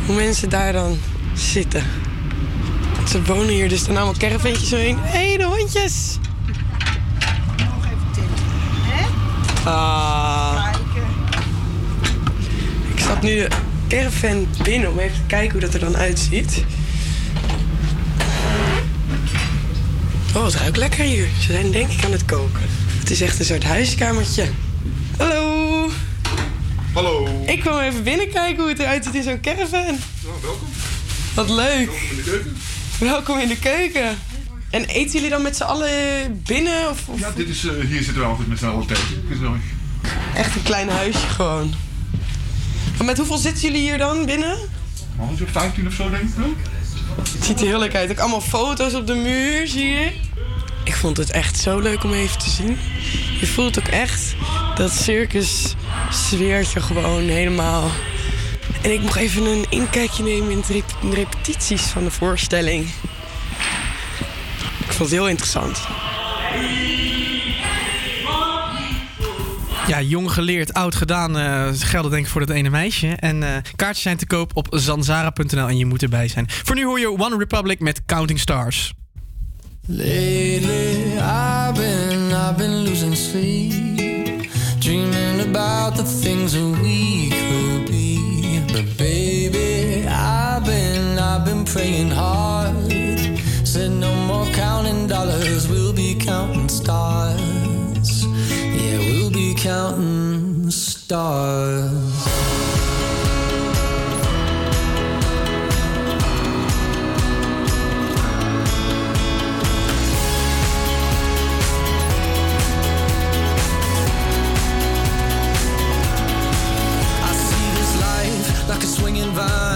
[SPEAKER 7] Hoe mensen daar dan zitten. Ze wonen hier, dus staan allemaal caravantjes omheen. Hé, hey, de hondjes! Ah. Ik stap nu de caravan binnen om even te kijken hoe dat er dan uitziet. Oh, het ruikt lekker hier. Ze zijn denk ik aan het koken. Het is echt een soort huiskamertje. Hallo.
[SPEAKER 33] Hallo.
[SPEAKER 7] Ik kwam even binnenkijken hoe het eruit ziet in zo'n caravan.
[SPEAKER 33] Nou, welkom.
[SPEAKER 7] Wat leuk.
[SPEAKER 33] Welkom in de keuken.
[SPEAKER 7] Welkom in de keuken. En eten jullie dan met z'n allen binnen? Of, of
[SPEAKER 33] Ja, dit is, eh, hier zitten we altijd met z'n allen tegen. Gezellig.
[SPEAKER 7] echt een klein huisje gewoon? Maar met hoeveel zitten jullie hier dan binnen?
[SPEAKER 33] Oh, zo'n 15 of zo denk ik wel.
[SPEAKER 7] Het ziet er heel leuk uit. Ook allemaal foto's op de muur, zie je? Ik vond het echt zo leuk om even te zien. Je voelt ook echt dat circus sfeertje gewoon helemaal. En ik mocht even een inkijkje nemen in de rep- de repetities van de voorstelling. Ik vond het heel interessant.
[SPEAKER 9] Ja, jong geleerd, oud gedaan eh gelden denk ik voor dat ene meisje. En eh, kaartjes zijn te koop op zanzara.nl en je moet erbij zijn. Voor nu hoor je One Republic met Counting Stars.
[SPEAKER 12] Lately, I've been, I've been losing sleep, dreaming about the things that we could be. But baby, I've been, I've been praying hard. Said no more counting dollars, we'll be counting stars. Yeah, we'll be counting stars.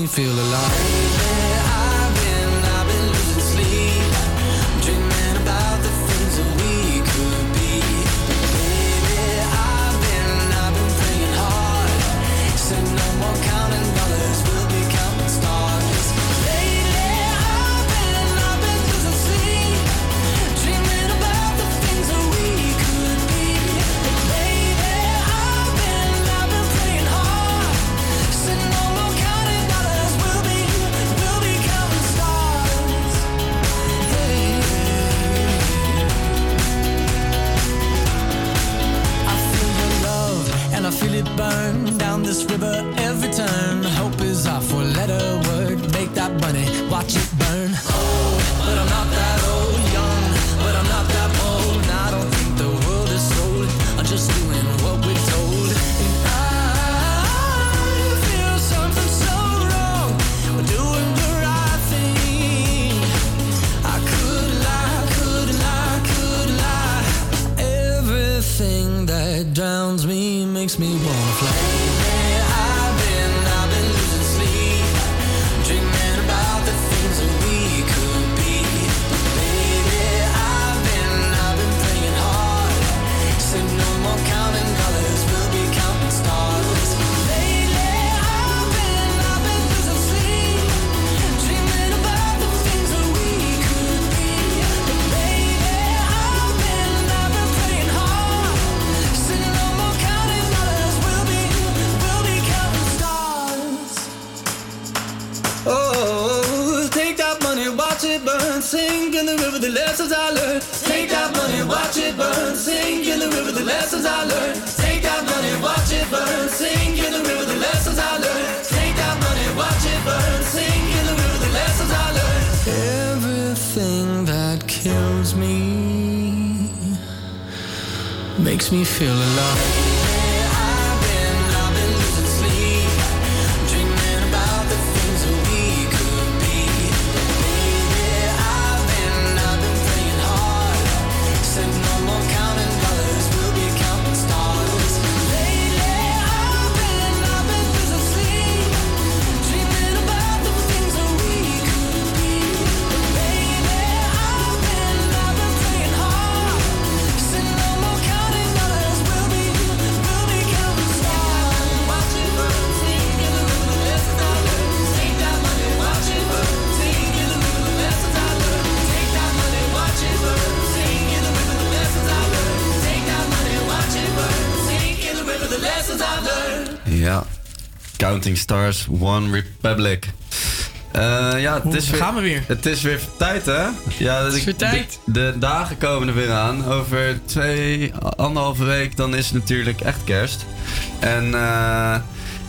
[SPEAKER 12] Me feel alive. Stars,
[SPEAKER 22] One Republic. Eh, ja, het is weer,
[SPEAKER 9] gaan we weer?
[SPEAKER 22] Het is weer tijd, hè? Ja, het
[SPEAKER 9] is weer tijd.
[SPEAKER 22] De, de dagen komen er weer aan. Over twee, anderhalve week, dan is het natuurlijk echt kerst. En eh,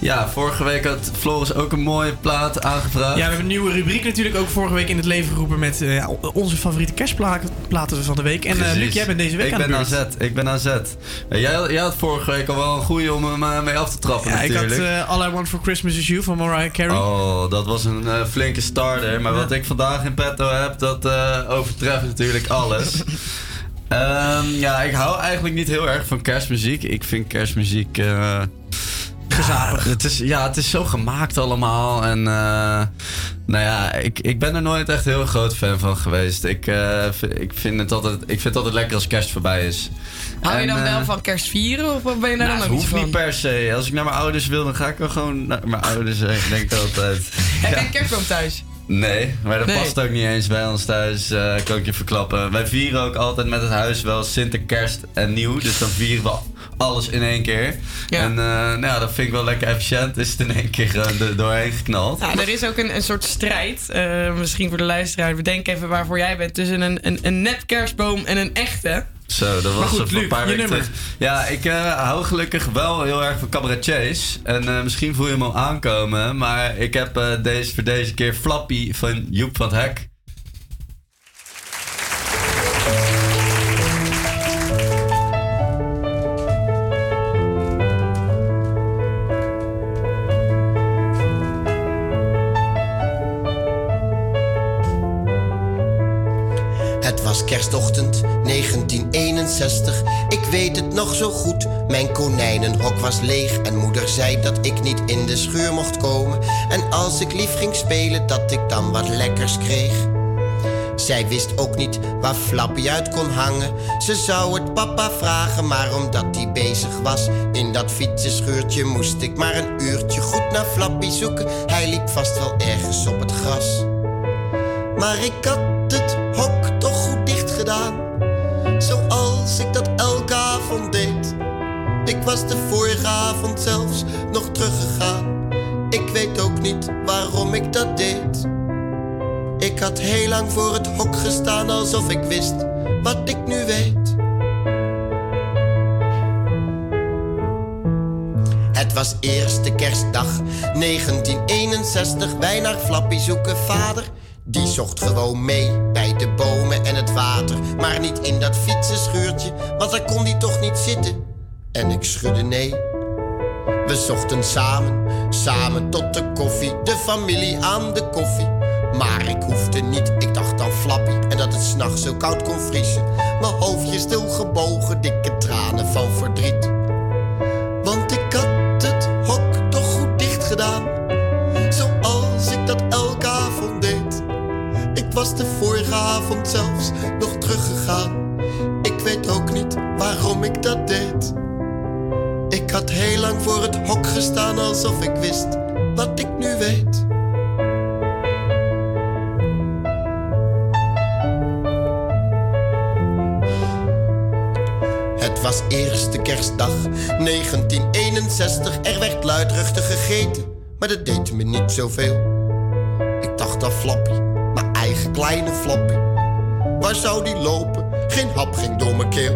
[SPEAKER 22] ja, vorige week had Floris ook een mooie plaat aangevraagd.
[SPEAKER 9] Ja, we hebben een nieuwe rubriek natuurlijk ook vorige week in het leven geroepen met eh, onze favoriete kerstplaten van de week. En eh. Luc, jij bent deze week
[SPEAKER 22] ik
[SPEAKER 9] aan de
[SPEAKER 22] ben aan zet. Ik ben aan zet. Eh, Jij, jij had vorige week al wel een goeie om hem mee af te trappen
[SPEAKER 9] Ja, ik had
[SPEAKER 22] natuurlijk.
[SPEAKER 9] All I Want For Christmas Is You van Mariah Carey.
[SPEAKER 22] Oh, dat was een flinke starter. Maar wat ik vandaag in petto heb, dat overtreft natuurlijk alles. Ehm, ja, ik hou eigenlijk niet heel erg van kerstmuziek. Ik vind kerstmuziek... eh Gezapig. het is, ja, het is zo gemaakt allemaal. En eh, nou ja, ik, ik ben er nooit echt heel groot fan van geweest. Ik, eh, ik, vind het altijd, ik vind het altijd lekker als kerst voorbij is.
[SPEAKER 7] Hou je dan
[SPEAKER 22] eh,
[SPEAKER 7] wel van kerst vieren of ben je daar
[SPEAKER 22] nou,
[SPEAKER 7] dan niet
[SPEAKER 22] hoeft niet per se. Als ik naar mijn ouders wil, dan ga ik wel gewoon naar mijn ouders heen, denk ik altijd.
[SPEAKER 7] Heb je een kerstboom thuis?
[SPEAKER 22] Nee, maar dat
[SPEAKER 7] Nee.
[SPEAKER 22] past ook niet eens bij ons thuis, eh, kan ik je verklappen. Wij vieren ook altijd met het huis wel Sinter, Kerst en Nieuw. Dus dan vieren we alles in één keer. En eh, nou ja, dat vind ik wel lekker efficiënt. Is het in één keer er doorheen geknald.
[SPEAKER 7] Nou, er is ook een, een soort strijd, eh, misschien voor de luisteraar. Bedenk even waarvoor jij bent. Tussen een, een, een nep kerstboom en een echte.
[SPEAKER 22] Zo, dat was
[SPEAKER 7] goed,
[SPEAKER 22] een paar weken terug. Ja, ik eh, hou gelukkig wel heel erg van cabaretiers. En eh, misschien voel je hem al aankomen. Maar ik heb eh, deze, voor deze keer Flappy van Joep van Hek.
[SPEAKER 34] Kerstochtend 1961, ik weet het nog zo goed. Mijn konijnenhok was leeg en moeder zei dat ik niet in de schuur mocht komen. En als ik lief ging spelen, dat ik dan wat lekkers kreeg. Zij wist ook niet waar Flappy uit kon hangen. Ze zou het papa vragen, maar omdat hij bezig was in dat fietsenschuurtje, moest ik maar een uurtje goed naar Flappy zoeken. Hij liep vast wel ergens op het gras. Maar ik had het hok toch goed Zoals ik dat elke avond deed. Ik was de vorige avond zelfs nog teruggegaan. Ik weet ook niet waarom ik dat deed. Ik had heel lang voor het hok gestaan alsof ik wist wat ik nu weet. Het was eerste kerstdag 1961. Wij naar Flappy zoeken vader. Die zocht gewoon mee bij de bomen en het water. Maar niet in dat fietsenschuurtje, want daar kon hij toch niet zitten. En ik schudde nee. We zochten samen, samen tot de koffie. De familie aan de koffie. Maar ik hoefde niet, ik dacht aan Flappy. En dat het s'nachts zo koud kon vriezen. Mijn hoofdje stil gebogen, dikke tranen van verdriet. De vorige avond zelfs nog teruggegaan. Ik weet ook niet waarom ik dat deed. Ik had heel lang voor het hok gestaan alsof ik wist wat ik nu weet. Het was eerste kerstdag 1961. Er werd luidruchtig gegeten, maar dat deed me niet zoveel. Ik dacht aan eigen kleine Flappy. Waar zou die lopen? Geen hap door mijn keel.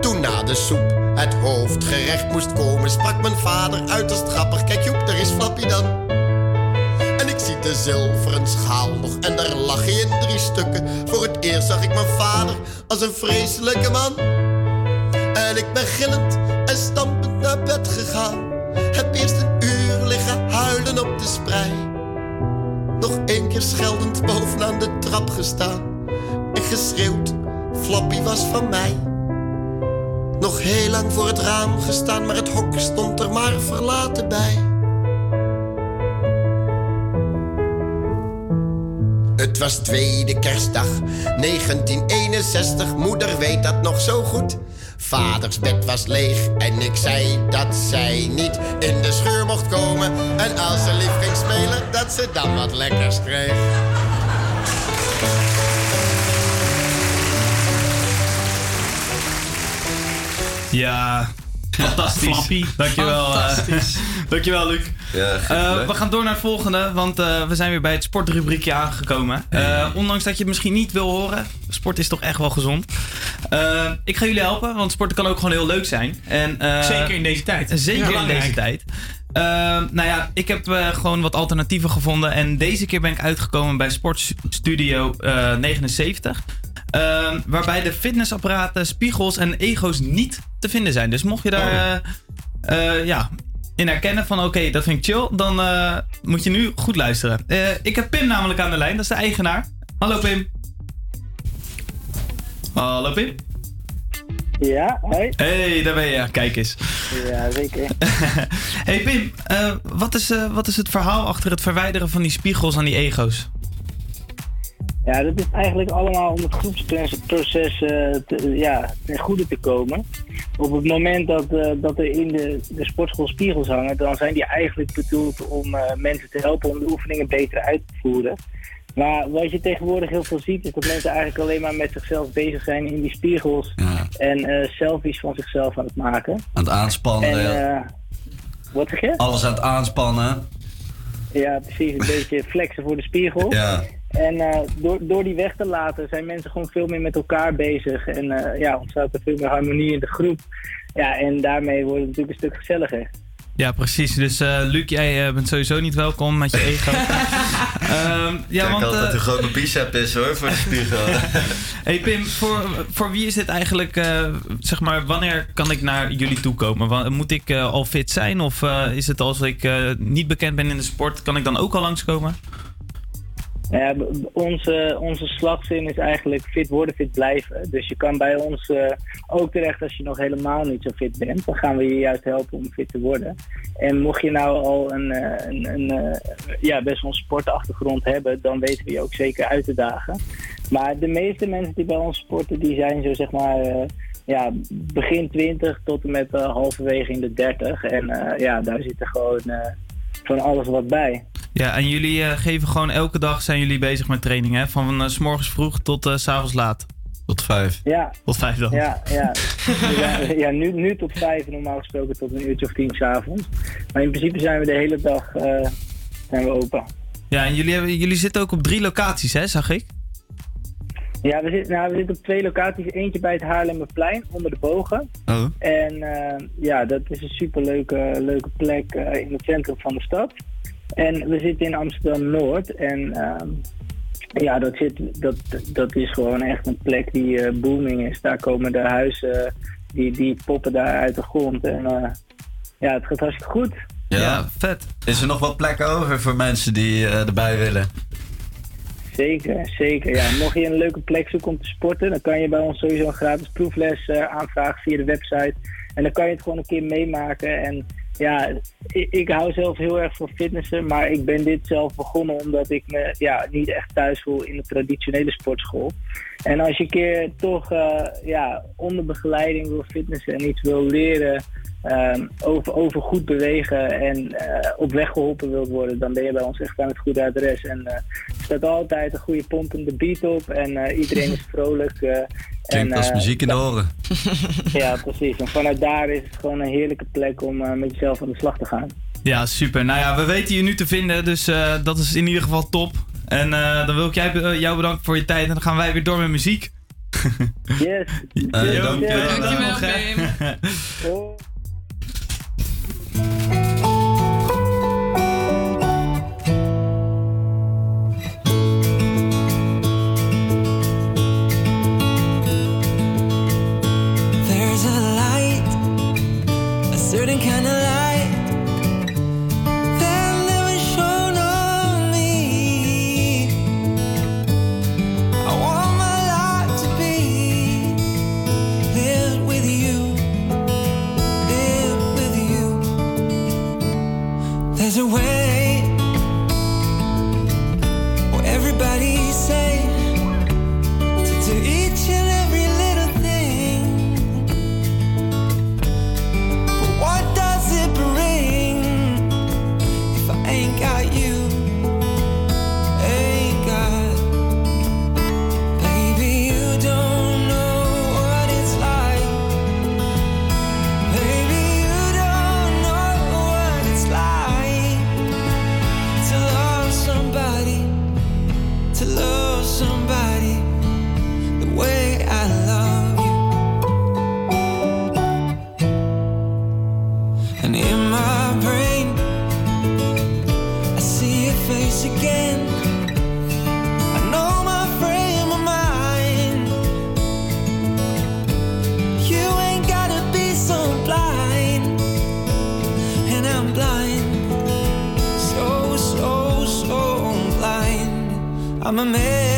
[SPEAKER 34] Toen na de soep het hoofdgerecht moest komen, sprak mijn vader uiterst grappig. Kijk Joep, daar is Flappy dan. En ik zie de zilveren schaal nog en daar lag hij in drie stukken. Voor het eerst zag ik mijn vader als een vreselijke man. En ik ben gillend en stampend naar bed gegaan. Heb eerst een uur liggen huilen op de sprei. Nog keer scheldend bovenaan de trap gestaan. En geschreeuwd, Flappy was van mij. Nog heel lang voor het raam gestaan, maar het hok stond er maar verlaten bij. Het was tweede kerstdag 1961, moeder weet dat nog zo goed. Vaders bed was leeg en ik zei dat zij niet in de scheur mocht komen. En als ze lief ging spelen, dat ze dan wat lekkers kreeg.
[SPEAKER 19] Ja, fantastisch.
[SPEAKER 9] Flappy.
[SPEAKER 19] Dankjewel. eh,
[SPEAKER 9] Fantastisch.
[SPEAKER 19] dankjewel, Luc.
[SPEAKER 22] Ja,
[SPEAKER 19] Eh, we gaan door naar het volgende, want eh, we zijn weer bij het sportrubriekje aangekomen. Eh, ondanks dat je het misschien niet wil horen, sport is toch echt wel gezond. Ik ga jullie helpen, want sporten kan ook gewoon heel leuk zijn. En, eh,
[SPEAKER 9] Zeker in deze tijd.
[SPEAKER 19] Zeker in deze tijd. Nou ja, ik heb eh, gewoon wat alternatieven gevonden. En deze keer ben ik uitgekomen bij Sportstudio eh 79. Eh, waarbij de fitnessapparaten, spiegels en ego's niet te vinden zijn. Dus mocht je daar eh, eh, ja, in herkennen van oké, dat vind ik chill, dan eh, moet je nu goed luisteren. Eh, ik heb Pim namelijk aan de lijn, dat is de eigenaar. Hallo Pim. Hallo Pim.
[SPEAKER 35] Ja, hoi.
[SPEAKER 19] Hey, daar ben je. Kijk eens.
[SPEAKER 35] Ja, zeker.
[SPEAKER 19] Hey Pim, eh, wat, is, eh, wat is het verhaal achter het verwijderen van die spiegels aan die ego's?
[SPEAKER 35] Ja, dat is eigenlijk allemaal om het groepsproces eh, te, ja, ten goede te komen. Op het moment dat, eh, dat er in de, de sportschool spiegels hangen, dan zijn die eigenlijk bedoeld om eh, mensen te helpen om de oefeningen beter uit te voeren. Maar wat je tegenwoordig heel veel ziet, is dat mensen eigenlijk alleen maar met zichzelf bezig zijn in die spiegels en eh, selfies van zichzelf aan het maken.
[SPEAKER 22] Aan het aanspannen.
[SPEAKER 35] En,
[SPEAKER 22] ja.
[SPEAKER 35] eh, wat zeg je?
[SPEAKER 22] Alles aan het aanspannen.
[SPEAKER 35] Ja, precies. Een beetje flexen voor de spiegel.
[SPEAKER 22] Ja.
[SPEAKER 35] En eh, door, door die weg te laten zijn mensen gewoon veel meer met elkaar bezig. En eh, ja, ontstaat er veel meer harmonie in de groep. Ja, en daarmee wordt het natuurlijk een stuk gezelliger.
[SPEAKER 19] Ja, precies. Dus eh Luc, jij bent sowieso niet welkom met je ego. Ehm, ja,
[SPEAKER 22] Kijk
[SPEAKER 19] want,
[SPEAKER 22] altijd
[SPEAKER 19] eh,
[SPEAKER 22] hoe groot mijn bicep is hoor, voor de spiegel.
[SPEAKER 19] hey Pim, voor, voor wie is dit eigenlijk, eh, zeg maar, wanneer kan ik naar jullie toe komen? Moet ik eh, al fit zijn of eh, is het als ik eh, niet bekend ben in de sport, kan ik dan ook al langskomen?
[SPEAKER 35] Ja, b- onze, onze slagzin is eigenlijk fit worden, fit blijven. Dus je kan bij ons eh, ook terecht als je nog helemaal niet zo fit bent. Dan gaan we je juist helpen om fit te worden. En mocht je nou al een, eh, een, een eh, ja, best wel een sportachtergrond hebben, dan weten we je ook zeker uit te dagen. Maar de meeste mensen die bij ons sporten, die zijn zo zeg maar ja, begin 20 tot en met halverwege in de 30. En ja, daar zit er gewoon van alles wat bij.
[SPEAKER 19] Ja, en jullie eh, geven gewoon elke dag zijn jullie bezig met training, hè? Van eh, s morgens vroeg tot eh, s s'avonds laat.
[SPEAKER 22] Tot vijf.
[SPEAKER 35] Ja.
[SPEAKER 19] Tot vijf dan.
[SPEAKER 35] Ja, ja. ja, ja nu, nu tot vijf, normaal gesproken tot een uurtje of tien s'avonds. Maar in principe zijn we de hele dag eh, zijn we open.
[SPEAKER 19] Ja, en jullie, hebben, jullie zitten ook op drie locaties, hè, zag ik?
[SPEAKER 35] Ja, we zitten, nou, we zitten op twee locaties. Eentje bij het Haarlemmerplein, onder de bogen.
[SPEAKER 22] Oh.
[SPEAKER 35] En eh, ja, dat is een superleuke leuke plek eh, in het centrum van de stad. En we zitten in Amsterdam-Noord. En ehm, ja, dat, zit, dat, dat is gewoon echt een plek die eh, booming is. Daar komen de huizen, die, die poppen daar uit de grond. En eh, ja, het gaat hartstikke goed.
[SPEAKER 22] Ja, vet. Is er nog wat plek over voor mensen die erbij willen?
[SPEAKER 35] Zeker, zeker. Ja, mocht je een leuke plek zoeken om te sporten, dan kan je bij ons sowieso een gratis proefles eh, aanvragen via de website. En dan kan je het gewoon een keer meemaken. En ja, ik, ik hou zelf heel erg van fitnessen, maar ik ben dit zelf begonnen omdat ik me ja, niet echt thuis voel in de traditionele sportschool. En als je een keer toch eh, ja, onder begeleiding wil fitnessen en iets wil leren ehm, over, over goed bewegen en eh, op weg geholpen wilt worden, dan ben je bij ons echt aan het goede adres. En eh, er staat altijd een goede pompende beat op en eh, iedereen is vrolijk. eh,
[SPEAKER 22] Klinkt
[SPEAKER 35] en,
[SPEAKER 22] als muziek in de oren.
[SPEAKER 35] Ja, precies. En vanuit daar is het gewoon een heerlijke plek om met jezelf aan de slag te gaan.
[SPEAKER 12] Ja, super. Nou ja, we weten je nu te vinden, dus eh, dat is in ieder geval top. En eh, dan wil ik jij, jou bedanken voor je tijd en dan gaan wij weer door met muziek.
[SPEAKER 35] Yes.
[SPEAKER 12] Eh, dankjewel.
[SPEAKER 19] Dankjewel,
[SPEAKER 12] nog,
[SPEAKER 36] I'm a man.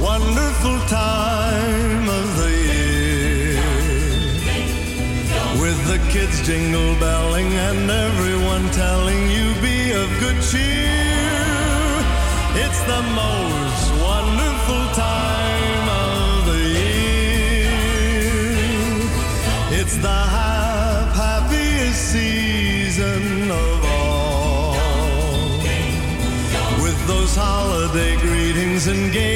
[SPEAKER 37] Wonderful time of the year. With the kids jingle belling and everyone telling you be of good cheer. It's the most wonderful time of the year. It's the hap- happiest season of all. With those holiday greetings and gay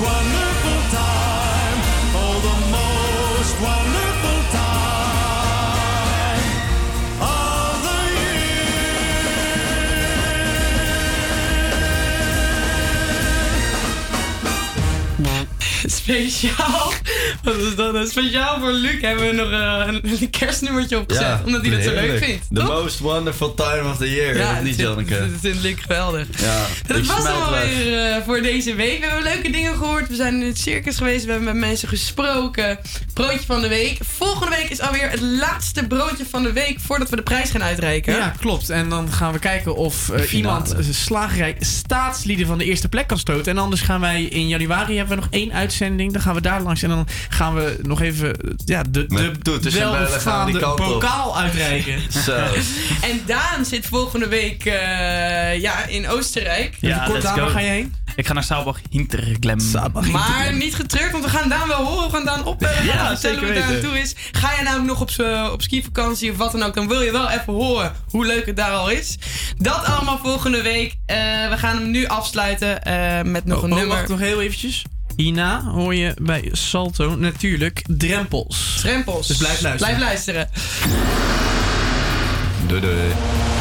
[SPEAKER 37] wonderful time. Oh, the most wonderful time of the
[SPEAKER 7] Speciaal. Is dat? nou? Speciaal voor Luc hebben we nog eh, een, kerstnummertje opgezet. omdat hij dat zo leuk vindt.
[SPEAKER 22] The
[SPEAKER 7] toch?
[SPEAKER 22] most wonderful time of the year. Ja, niet,
[SPEAKER 7] dat
[SPEAKER 22] Janneke?
[SPEAKER 7] vindt- Dat vindt Luc geweldig.
[SPEAKER 22] Ja,
[SPEAKER 7] Dat
[SPEAKER 22] ik
[SPEAKER 7] was hem
[SPEAKER 22] weg.
[SPEAKER 7] alweer eh, voor deze week. We hebben leuke dingen gehoord. We zijn in het circus geweest. We hebben met mensen gesproken. Broodje van de week. Volgende week is alweer het laatste broodje van de week voordat we de prijs gaan uitreiken.
[SPEAKER 9] Ja, klopt. En dan gaan we kijken of eh, iemand eh, slagerij staatslieden van de eerste plek kan stoten. En anders gaan wij in januari hebben we nog één uitzending. Dan gaan we daar langs. En dan gaan we nog even ja, de, de
[SPEAKER 22] toeters en bellen gaan we die
[SPEAKER 9] welfaamde
[SPEAKER 22] kant op.
[SPEAKER 9] bokaal uitreiken.
[SPEAKER 22] Zo.
[SPEAKER 7] En Daan zit volgende week eh, ja, in Oostenrijk.
[SPEAKER 19] let's go. Ik ga naar Saubach Hinterglem.
[SPEAKER 7] Maar niet getreurd, want we gaan Daan wel horen. We gaan Daan opbellen.
[SPEAKER 19] Ja,
[SPEAKER 7] Ja, vertellen hoe
[SPEAKER 19] zeker
[SPEAKER 7] het daar aan
[SPEAKER 19] weten.
[SPEAKER 7] toe is. Ga je namelijk nog op, op skivakantie of wat dan ook, dan wil je wel even horen hoe leuk het daar al is. Dat allemaal volgende week. Eh, we gaan hem nu afsluiten eh, met nog een
[SPEAKER 9] Oh,
[SPEAKER 7] nummer.
[SPEAKER 9] Wacht nog heel eventjes. Hierna hoor je bij Salto natuurlijk drempels.
[SPEAKER 7] Drempels.
[SPEAKER 9] Dus blijf luisteren.
[SPEAKER 7] Blijf luisteren.
[SPEAKER 22] Doei doei.